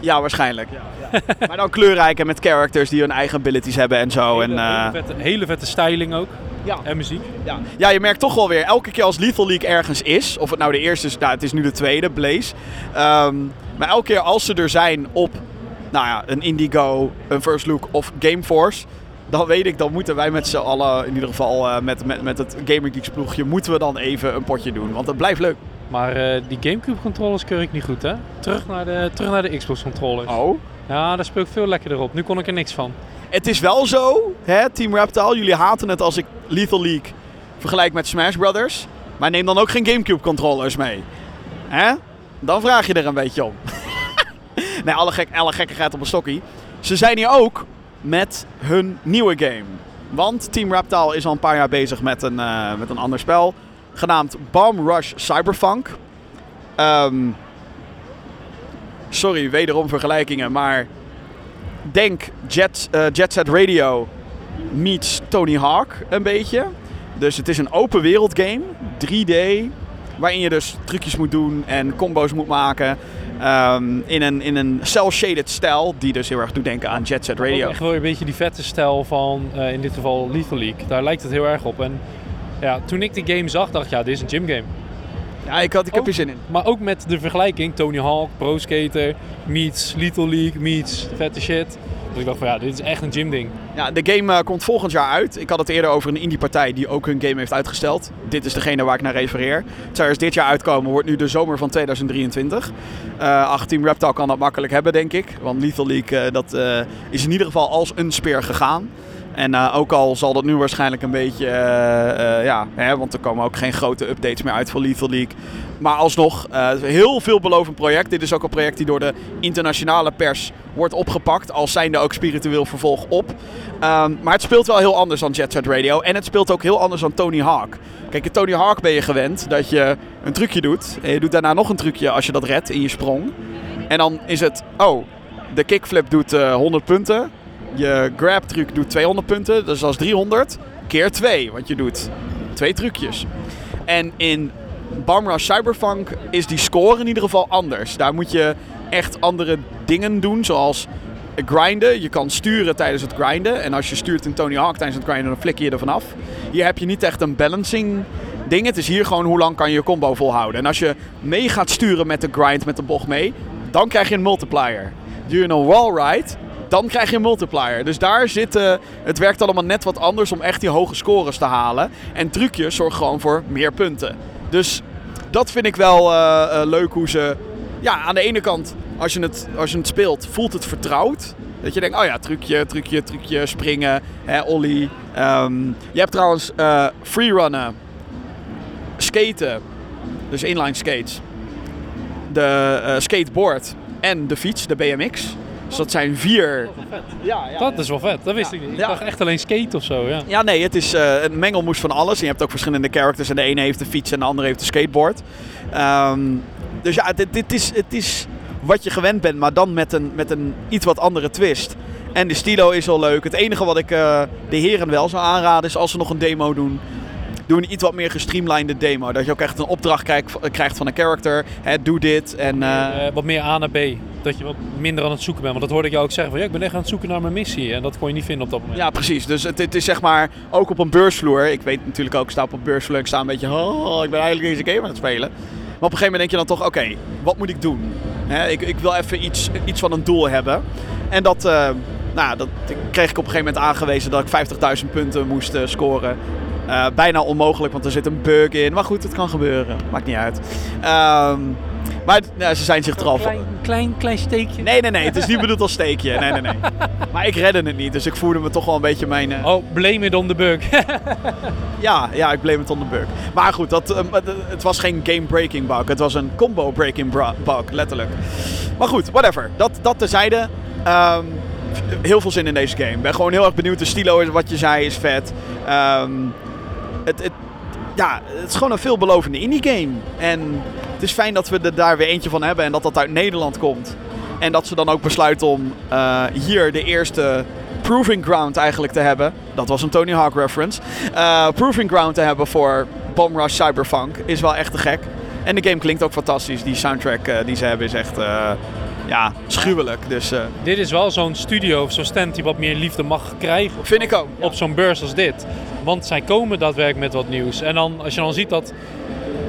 Ja, waarschijnlijk. Ja, ja. maar dan kleurrijk en met characters die hun eigen abilities hebben en zo. Hele, en, uh... hele, vette, hele vette styling ook. Ja. En muziek. Ja. ja, je merkt toch wel weer, elke keer als Lethal League ergens is, of het nou de eerste is, nou het is nu de tweede, Blaze. Um, maar elke keer als ze er zijn op nou ja, een Indigo, een First Look of Gameforce. Dan weet ik, dan moeten wij met z'n allen, in ieder geval uh, met, met, met het Gamer Geeks ploegje, moeten we dan even een potje doen. Want het blijft leuk. Maar uh, die Gamecube controllers keur ik niet goed, hè? Terug naar de, terug naar de Xbox controllers. Oh? Ja, daar speel ik veel lekkerder op. Nu kon ik er niks van. Het is wel zo, hè, Team Reptile. Jullie haten het als ik Lethal League vergelijk met Smash Brothers. Maar neem dan ook geen Gamecube controllers mee. Hè? Dan vraag je er een beetje om. nee, alle, gek, alle gekkigheid op een stokkie. Ze zijn hier ook met hun nieuwe game. Want Team Reptile is al een paar jaar bezig met een, uh, met een ander spel. Genaamd Bomb Rush Cyberpunk. Um, sorry, wederom vergelijkingen. Maar denk Jet, uh, Set Radio meets Tony Hawk een beetje. Dus het is een open wereld game. 3D. Waarin je dus trucjes moet doen en combo's moet maken. Um, in een, in een cel-shaded stijl, die dus heel erg doet denken aan Jet Set Radio. Echt wel een beetje die vette stijl van, uh, in dit geval Lethal League. Daar lijkt het heel erg op. En ja, toen ik die game zag, dacht ik, ja, dit is een gym game. Ja, ik, had, ik heb er zin in. Maar ook met de vergelijking Tony Hawk, Pro Skater, meets Lethal League, meets vette shit. Dus ik dacht van ja, dit is echt een gym ding. Ja, de game eh, komt volgend jaar uit. Ik had het eerder over een indie-partij die ook hun game heeft uitgesteld. Dit is degene waar ik naar refereer. Het zou eerst dit jaar uitkomen, wordt nu de zomer van 2023. Uh, ach, Team Reptile kan dat makkelijk hebben, denk ik. Want Lethal League, eh, dat eh, is in ieder geval als een speer gegaan. En eh, ook al zal dat nu waarschijnlijk een beetje, eh, eh, ja, hè, want er komen ook geen grote updates meer uit voor Lethal League. Maar alsnog, heel veelbelovend project. Dit is ook een project die door de internationale pers wordt opgepakt. Als zijnde ook spiritueel vervolg op. Ehm, maar het speelt wel heel anders dan Jet Set Radio. En het speelt ook heel anders dan Tony Hawk. Kijk, in Tony Hawk ben je gewend dat je een trucje doet. En je doet daarna nog een trucje als je dat redt in je sprong. En dan is het, oh, de kickflip doet eh, 100 punten. Je grab truc doet 200 punten. Dus dat is 300 keer 2. Want je doet twee trucjes. En in Bumrush Cyberpunk is die score in ieder geval anders. Daar moet je echt andere dingen doen, zoals grinden. Je kan sturen tijdens het grinden. En als je stuurt in Tony Hawk tijdens het grinden, dan flikker je er vanaf. Hier heb je niet echt een balancing ding. Het is hier gewoon hoe lang kan je je combo volhouden. En als je mee gaat sturen met de grind, met de bocht mee, dan krijg je een multiplier. Je een wall ride, dan krijg je een multiplier. Dus daar zit, eh, het werkt allemaal net wat anders om echt die hoge scores te halen. En trucjes zorgen gewoon voor meer punten. Dus dat vind ik wel eh, eh, leuk hoe ze... Ja, aan de ene kant, als je, het, als je het speelt, voelt het vertrouwd. Dat je denkt, oh ja, trucje, trucje, trucje, springen, hè, ollie. Ehm, je hebt trouwens freerunnen, skaten, dus inline skates, de skateboard en de fiets, de BMX. Dus dat zijn vier... Ja, ja, Dat is wel vet, dat wist ik niet. Ik Ja. dacht echt alleen skate of zo, ja. Ja, nee, het is eh, een mengelmoes van alles. En je hebt ook verschillende characters. En de ene heeft de fiets en de andere heeft de skateboard. Ehm, dus ja, dit, dit is, het is wat je gewend bent, maar dan met een, met een iets wat andere twist. En de stilo is wel leuk. Het enige wat ik eh, de heren wel zou aanraden is als ze nog een demo doen. Doe een iets wat meer gestreamlinede demo. Dat je ook echt een opdracht krijgt, krijgt van een character. Hè, doe dit. En, eh, Eh, wat meer A naar B. Dat je wat minder aan het zoeken bent. Want dat hoorde ik jou ook zeggen. Van, ja, ik ben echt aan het zoeken naar mijn missie. En dat kon je niet vinden op dat moment. Ja, precies. Dus het, het is zeg maar ook op een beursvloer. Ik weet natuurlijk ook, ik sta op een beursvloer. Ik sta een beetje, oh, ik ben eigenlijk deze game aan het spelen. Maar op een gegeven moment denk je dan toch, oké, wat moet ik doen? Hè, ik, ik wil even iets, iets van een doel hebben. En dat, eh, nou, dat kreeg ik op een gegeven moment aangewezen dat ik 50.000 punten moest scoren. Eh, bijna onmogelijk, want er zit een bug in. Maar goed, het kan gebeuren. Maakt niet uit. Ehm, maar nou, ze zijn zich er van. Klein, klein, klein steekje. Nee, nee, nee. Het is niet bedoeld als steekje. Nee, nee, nee. Maar ik redde het niet. Dus ik voelde me toch wel een beetje mijn... eh, Oh, blame it on the bug. Ja, ja, ik blame het on the bug. Maar goed, dat, eh, het- was geen game-breaking bug. Het was een combo-breaking bug, letterlijk. Maar goed, whatever. Dat, dat terzijde. Ehm, heel veel zin in deze game. Ik ben gewoon heel erg benieuwd. De stilo, is, wat je zei, is vet. Ehm, het, het, ja, het is gewoon een veelbelovende indie-game. En het is fijn dat we er daar weer eentje van hebben. En dat dat uit Nederland komt. En dat ze dan ook besluiten om eh, hier de eerste proving ground eigenlijk te hebben. Dat was een Tony Hawk reference. Eh, proving ground te hebben voor Bomb Rush Cyberpunk is wel echt te gek. En de game klinkt ook fantastisch. Die soundtrack eh, die ze hebben is echt ja, schuwelijk. Dus eh, dit is wel zo'n studio of zo'n stand die wat meer liefde mag krijgen. vind ik ook. op zo'n beurs als dit. Want zij komen daadwerkelijk met wat nieuws. En dan, als je dan ziet dat,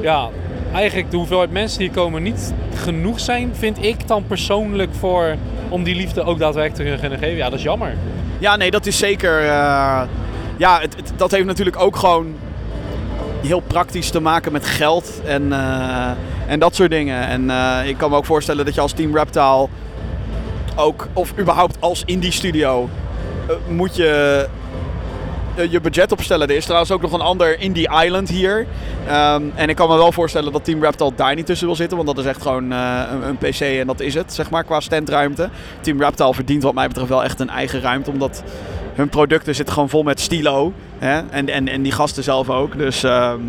ja, eigenlijk de hoeveelheid mensen die komen niet genoeg zijn, vind ik dan persoonlijk voor om die liefde ook daadwerkelijk te kunnen geven. Ja, dat is jammer. Ja, nee, dat is zeker. eh, ja, het, het- dat heeft natuurlijk ook gewoon heel praktisch te maken met geld en, eh, en dat soort dingen. En eh, ik kan me ook voorstellen dat je als Team Reptile ook, of überhaupt als indie studio, eh, moet je je budget opstellen. Er is trouwens ook nog een ander Indie Island hier. Ehm, en ik kan me wel voorstellen dat Team Reptile daar niet tussen wil zitten. Want dat is echt gewoon een, een PC en dat is het, zeg maar, qua standruimte. Team Reptile verdient wat mij betreft wel echt een eigen ruimte. Omdat hun producten zitten gewoon vol met stilo. Hè? En, en, en die gasten zelf ook. Dus ehm,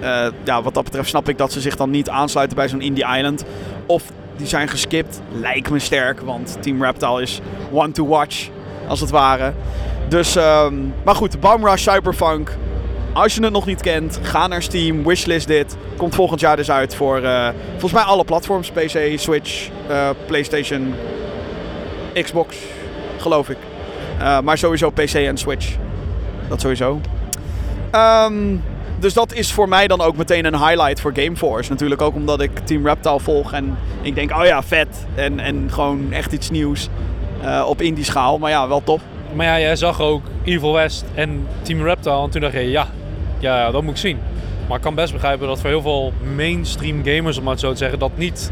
eh, ja, wat dat betreft snap ik dat ze zich dan niet aansluiten bij zo'n Indie Island. Of die zijn geskipt. Lijkt me sterk, want Team Reptile is one to watch, als het ware. Dus, ehm, maar goed, Bomb Rush Cyberpunk. Als je het nog niet kent, ga naar Steam, wishlist dit. Komt volgend jaar dus uit voor eh, volgens mij alle platforms. PC, Switch, eh, PlayStation, Xbox, geloof ik. Eh, maar sowieso PC en Switch. Dat sowieso. Ehm, dus dat is voor mij dan ook meteen een highlight voor Gameforce. Natuurlijk ook omdat ik Team Reptile volg en ik denk, oh ja, vet. En, en gewoon echt iets nieuws. eh, op indie schaal. Maar ja, wel top. Maar ja, jij zag ook Evil West en Team Reptile en toen dacht je, ja, ja, dat moet ik zien. Maar ik kan best begrijpen dat voor heel veel mainstream gamers, om het zo te zeggen, dat niet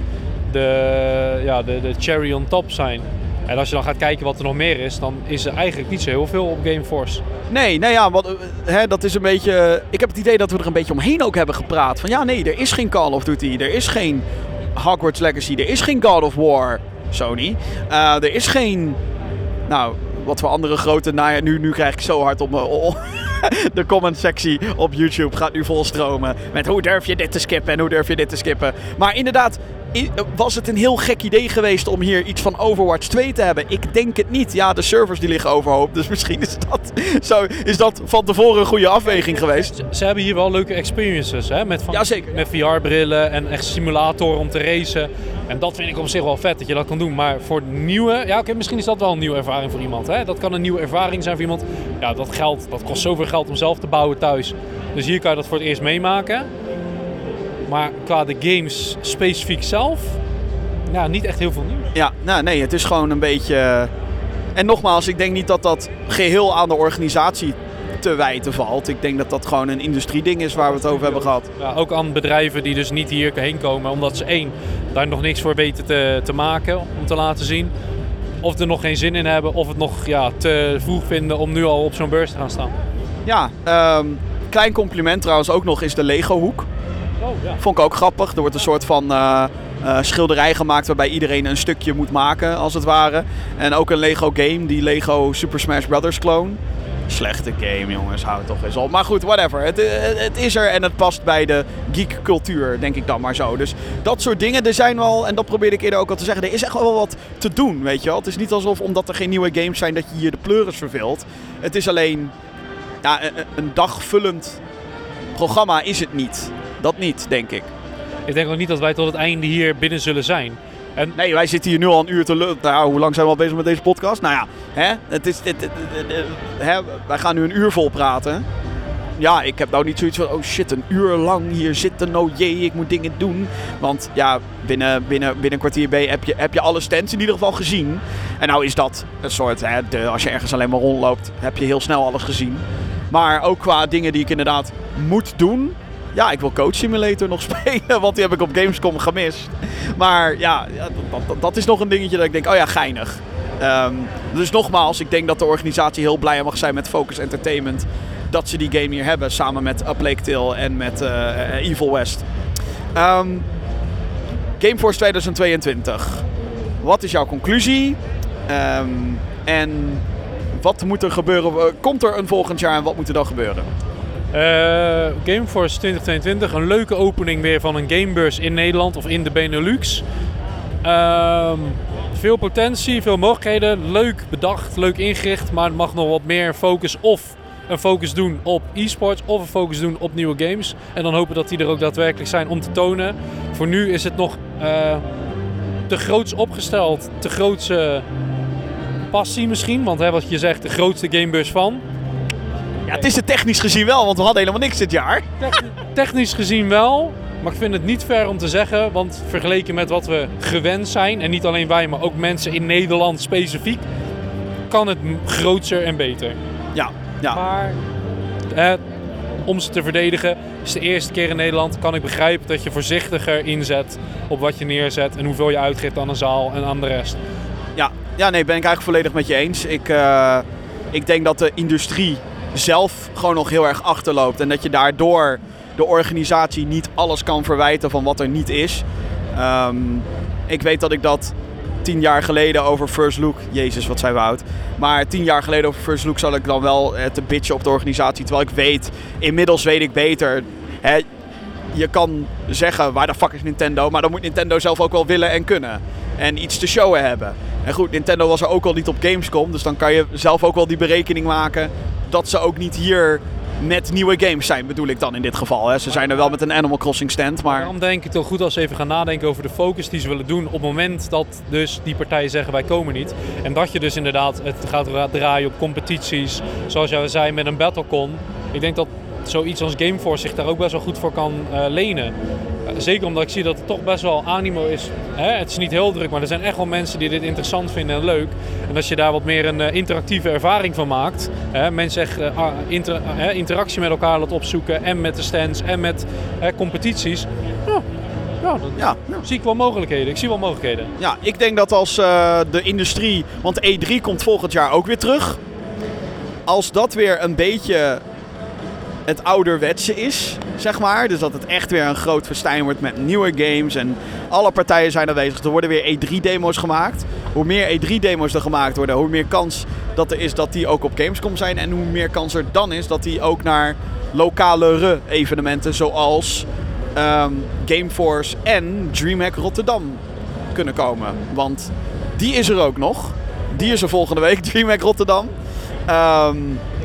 de, ja, de, de cherry on top zijn. En als je dan gaat kijken wat er nog meer is, dan is er eigenlijk niet zo heel veel op Gameforce. Nee, nou ja, wat, eh, hè, dat is een beetje. Ik heb het idee dat we er een beetje omheen ook hebben gepraat. Van ja, nee, er is geen Call of Duty, er is geen Hogwarts Legacy, er is geen God of War, Sony. Eh, er is geen. Nou, wat voor andere grote. Nou nu, nu krijg ik zo hard op me. de comment sectie op YouTube gaat nu volstromen. Met hoe durf je dit te skippen en hoe durf je dit te skippen. Maar inderdaad, was het een heel gek idee geweest om hier iets van Overwatch 2 te hebben? Ik denk het niet. Ja, de servers die liggen overhoop. Dus misschien is dat, zo, is dat van tevoren een goede afweging geweest. Ze, ze hebben hier wel leuke experiences, hè? Met, van, Jazeker, met VR-brillen en echt simulatoren om te racen. En dat vind ik op zich wel vet dat je dat kan doen. Maar voor nieuwe, ja oké, misschien is dat wel een nieuwe ervaring voor iemand. Hè? Dat kan een nieuwe ervaring zijn voor iemand. Ja, dat geld, dat kost zoveel geld om zelf te bouwen thuis. Dus hier kan je dat voor het eerst meemaken. Maar qua de games specifiek zelf, ja, niet echt heel veel nieuws. Ja, nou nee, het is gewoon een beetje. En nogmaals, ik denk niet dat dat geheel aan de organisatie te wijten valt. Ik denk dat dat gewoon een industrieding is waar we het over hebben gehad. Ja, ook aan bedrijven die dus niet hierheen komen, omdat ze één, daar nog niks voor weten te, te maken om te laten zien. Of er nog geen zin in hebben, of het nog ja, te vroeg vinden om nu al op zo'n beurs te gaan staan. Ja, ehm, klein compliment trouwens ook nog is de Lego-hoek. Oh. Vond ik ook grappig. Er wordt een soort van eh, eh, schilderij gemaakt waarbij iedereen een stukje moet maken, als het ware. En ook een Lego game, die Lego Super Smash Brothers clone. Slechte game, jongens, hou toch eens op. Maar goed, whatever. Het, het, het is er en het past bij de geek-cultuur, denk ik dan maar zo. Dus dat soort dingen, er zijn wel, en dat probeerde ik eerder ook al te zeggen, er is echt wel wat te doen, weet je wel. Het is niet alsof, omdat er geen nieuwe games zijn, dat je hier de pleuris verveelt. Het is alleen ja, een, een dagvullend programma is het niet. Dat niet, denk ik. Ik denk ook niet dat wij tot het einde hier binnen zullen zijn. En Nee, wij zitten hier nu al een uur te lullen. Nou, hoe lang zijn we al bezig met deze podcast? Nou ja, hè? Het is, hè? wij gaan nu een uur vol praten. Ja, ik heb nou niet zoiets van, oh shit, een uur lang hier zitten, oh jee, ik moet dingen doen. Want ja, binnen, binnen, binnen een kwartier ben je- heb, je, heb je alle stands in ieder geval gezien. En nou is dat een soort, hè, de, als je ergens alleen maar rondloopt, heb je heel snel alles gezien. Maar ook qua dingen die ik inderdaad moet doen. Ja, ik wil Coach Simulator nog spelen, want die heb ik op Gamescom gemist. Maar ja, dat, is nog een dingetje dat ik denk, oh ja, geinig. Ehm, dus nogmaals, ik denk dat de organisatie heel blij mag zijn met Focus Entertainment. Dat ze die game hier hebben, samen met Up en met eh, eh, Evil West. Ehm, Gameforce 2022. Wat is jouw conclusie? Ehm, en wat moet er gebeuren? Eh, Komt er een volgend jaar en wat moet er dan gebeuren? Eh, Gameforce 2022, een leuke opening weer van een gamebeurs in Nederland of in de Benelux. Ehm, veel potentie, veel mogelijkheden. Leuk bedacht, leuk ingericht, maar het mag nog wat meer focus of een focus doen op e-sports of een focus doen op nieuwe games. En dan hopen dat die er ook daadwerkelijk zijn om te tonen. Voor nu is het nog eh, te groots opgesteld, te grootse passie misschien. Want hè, wat je zegt, de grootste gamebeurs van. Ja, het is het technisch gezien wel, want we hadden helemaal niks dit jaar. Technisch gezien wel, maar ik vind het niet fair om te zeggen, want vergeleken met wat we gewend zijn, en niet alleen wij, maar ook mensen in Nederland specifiek, kan het grootser en beter. Ja, ja. Maar eh, om ze te verdedigen, is de eerste keer in Nederland, kan ik begrijpen dat je voorzichtiger inzet op wat je neerzet en hoeveel je uitgeeft aan een zaal en aan de rest. Ja, ja nee, ben ik eigenlijk volledig met je eens. Ik, eh, ik denk dat de industrie zelf gewoon nog heel erg achterloopt. En dat je daardoor de organisatie niet alles kan verwijten van wat er niet is. Ehm, ik weet dat ik dat tien jaar geleden over First Look... Jezus, wat zijn we oud. Maar tien jaar geleden over First Look zat ik dan wel eh, te bitchen op de organisatie. Terwijl ik weet, inmiddels weet ik beter... Hè, je kan zeggen waar de fuck is Nintendo, maar dan moet Nintendo zelf ook wel willen en kunnen. En iets te showen hebben. En goed, Nintendo was er ook al niet op Gamescom, dus dan kan je zelf ook wel die berekening maken dat ze ook niet hier met nieuwe games zijn, bedoel ik dan in dit geval. Hè. Ze zijn er wel met een Animal Crossing stand, maar Daarom denk ik wel goed als we even gaan nadenken over de focus die ze willen doen op het moment dat dus die partijen zeggen wij komen niet. En dat je dus inderdaad het gaat ra- draaien op competities, zoals jij zei met een Battlecon. Ik denk dat zoiets als Gameforce zich daar ook best wel goed voor kan eh, lenen. Eh, zeker omdat ik zie dat er toch best wel animo is. Hè? Het is niet heel druk, maar er zijn echt wel mensen die dit interessant vinden en leuk. En als je daar wat meer een eh, interactieve ervaring van maakt. Hè? Mensen echt ah, inter- interactie met elkaar laat opzoeken. En met de stands en met competities. Ja, ja, dan Ja, ja. zie ik wel mogelijkheden. Ik zie wel mogelijkheden. Ja, ik denk dat als de industrie, want E3 komt volgend jaar ook weer terug. Als dat weer een beetje het ouderwetse is, zeg maar. Dus dat het echt weer een groot festijn wordt met nieuwe games en alle partijen zijn aanwezig. Er worden weer E3-demo's gemaakt. Hoe meer E3-demo's er gemaakt worden, hoe meer kans dat er is dat die ook op Gamescom zijn. En hoe meer kans er dan is dat die ook naar lokalere evenementen zoals ehm, Gameforce en DreamHack Rotterdam kunnen komen. Want die is er ook nog. Die is er volgende week, DreamHack Rotterdam. Ehm,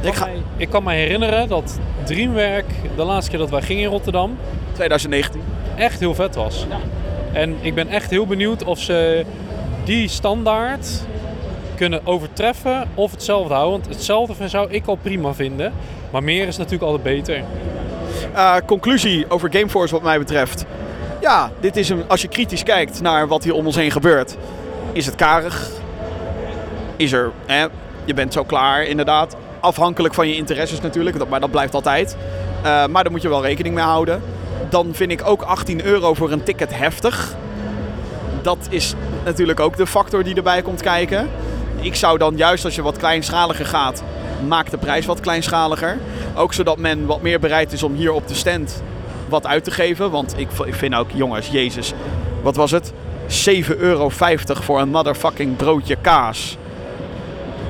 ik Ik, ga ik kan me herinneren dat Dreamwerk, de laatste keer dat wij gingen in Rotterdam, 2019. echt heel vet was. En ik ben echt heel benieuwd of ze die standaard kunnen overtreffen of hetzelfde houden. Want hetzelfde zou ik al prima vinden. Maar meer is natuurlijk altijd beter. Eh, conclusie over Gameforce wat mij betreft. Ja, dit is een, als je kritisch kijkt naar wat hier om ons heen gebeurt, is het karig. Is er, hè, je bent zo klaar inderdaad. Afhankelijk van je interesses natuurlijk, maar dat blijft altijd. Eh, maar daar moet je wel rekening mee houden. Dan vind ik ook 18 euro voor een ticket heftig. Dat is natuurlijk ook de factor die erbij komt kijken. Ik zou dan juist als je wat kleinschaliger gaat, maak de prijs wat kleinschaliger. Ook zodat men wat meer bereid is om hier op de stand wat uit te geven. Want ik, ik vind ook, jongens, jezus, wat was het? 7,50 euro voor een motherfucking broodje kaas.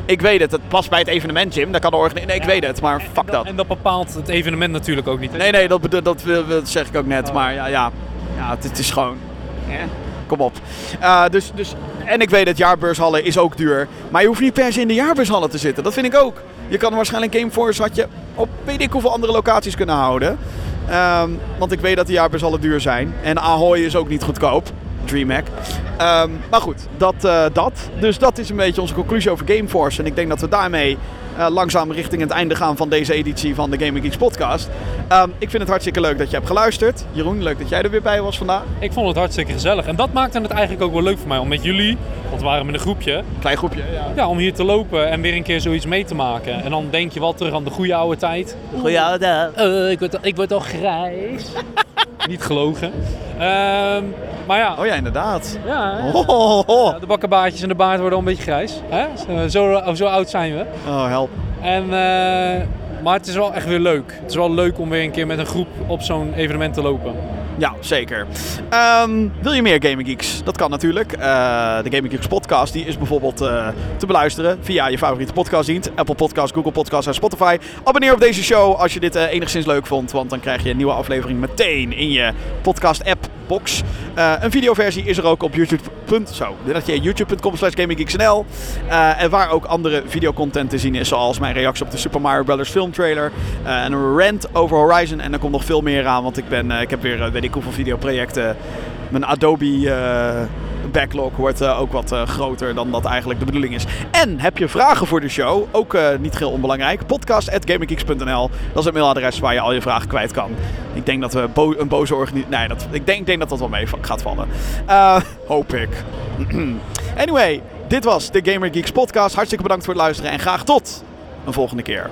Ik weet het, het past bij het evenement, Jim. Dat kan de organisatie. Nee, ik weet het, maar fuck dat. En dat bepaalt het evenement natuurlijk ook niet. hè? Nee, nee, dat, dat, wil- dat zeg ik ook net. Maar ja, ja, ja het, het is gewoon. Kom op. Eh, dus, dus, en ik weet het, jaarbeurshallen is ook duur. Maar je hoeft niet per se in de jaarbeurshallen te zitten. Dat vind ik ook. Je kan waarschijnlijk Gameforce had je op weet ik hoeveel andere locaties kunnen houden. Ehm, want ik weet dat de jaarbeurshallen duur zijn. En Ahoy is ook niet goedkoop. DreamHack. Ehm, maar goed, dat, eh, dat. Dus dat is een beetje onze conclusie over Gameforce. En ik denk dat we daarmee eh, langzaam richting het einde gaan van deze editie van de Gaming Geeks podcast. Ehm, ik vind het hartstikke leuk dat je hebt geluisterd. Jeroen, leuk dat jij er weer bij was vandaag. Ik vond het hartstikke gezellig. En dat maakte het eigenlijk ook wel leuk voor mij. Om met jullie, want we waren met een groepje, Klein groepje. Ja. ja, om hier te lopen en weer een keer zoiets mee te maken. En dan denk je wel terug aan de goede oude tijd. Goeie oude. Eh, ik, word, ik word al grijs. Niet gelogen. Ehm, maar ja, Oh ja, inderdaad. ja. Oh, oh, oh. Ja, de bakkenbaardjes en de baard worden al een beetje grijs. Hè? Zo, zo, zo oud zijn we. Oh, help. En, eh, maar het is wel echt weer leuk. Het is wel leuk om weer een keer met een groep op zo'n evenement te lopen. Ja, zeker. Ehm, wil je meer Gaming Geeks? Dat kan natuurlijk. Eh, de Gaming Geeks podcast die is bijvoorbeeld eh, te beluisteren via je favoriete podcastdienst. Apple Podcasts, Google Podcasts en Spotify. Abonneer op deze show als je dit eh, enigszins leuk vond. Want dan krijg je een nieuwe aflevering meteen in je podcast app box. Een videoversie is er ook op YouTube. Zo, dat je youtube.com slash gaminggeeksnl. En waar ook andere videocontent te zien is. Zoals mijn reactie op de Super Mario Brothers filmtrailer. en een rant over Horizon. En er komt nog veel meer aan. Want ik, ben, ik heb weer ik hoeveel videoprojecten. Mijn Adobe eh, backlog wordt eh, ook wat eh, groter dan dat eigenlijk de bedoeling is. En heb je vragen voor de show? Ook niet heel onbelangrijk. Podcast.gaminggeeks.nl Dat is het mailadres waar je al je vragen kwijt kan. Ik denk dat we een boze organisatie... Nee, dat, ik, denk, denk dat dat wel mee gaat vallen. Hoop ik. anyway, dit was de Gamer Geeks podcast. Hartstikke bedankt voor het luisteren en graag tot een volgende keer.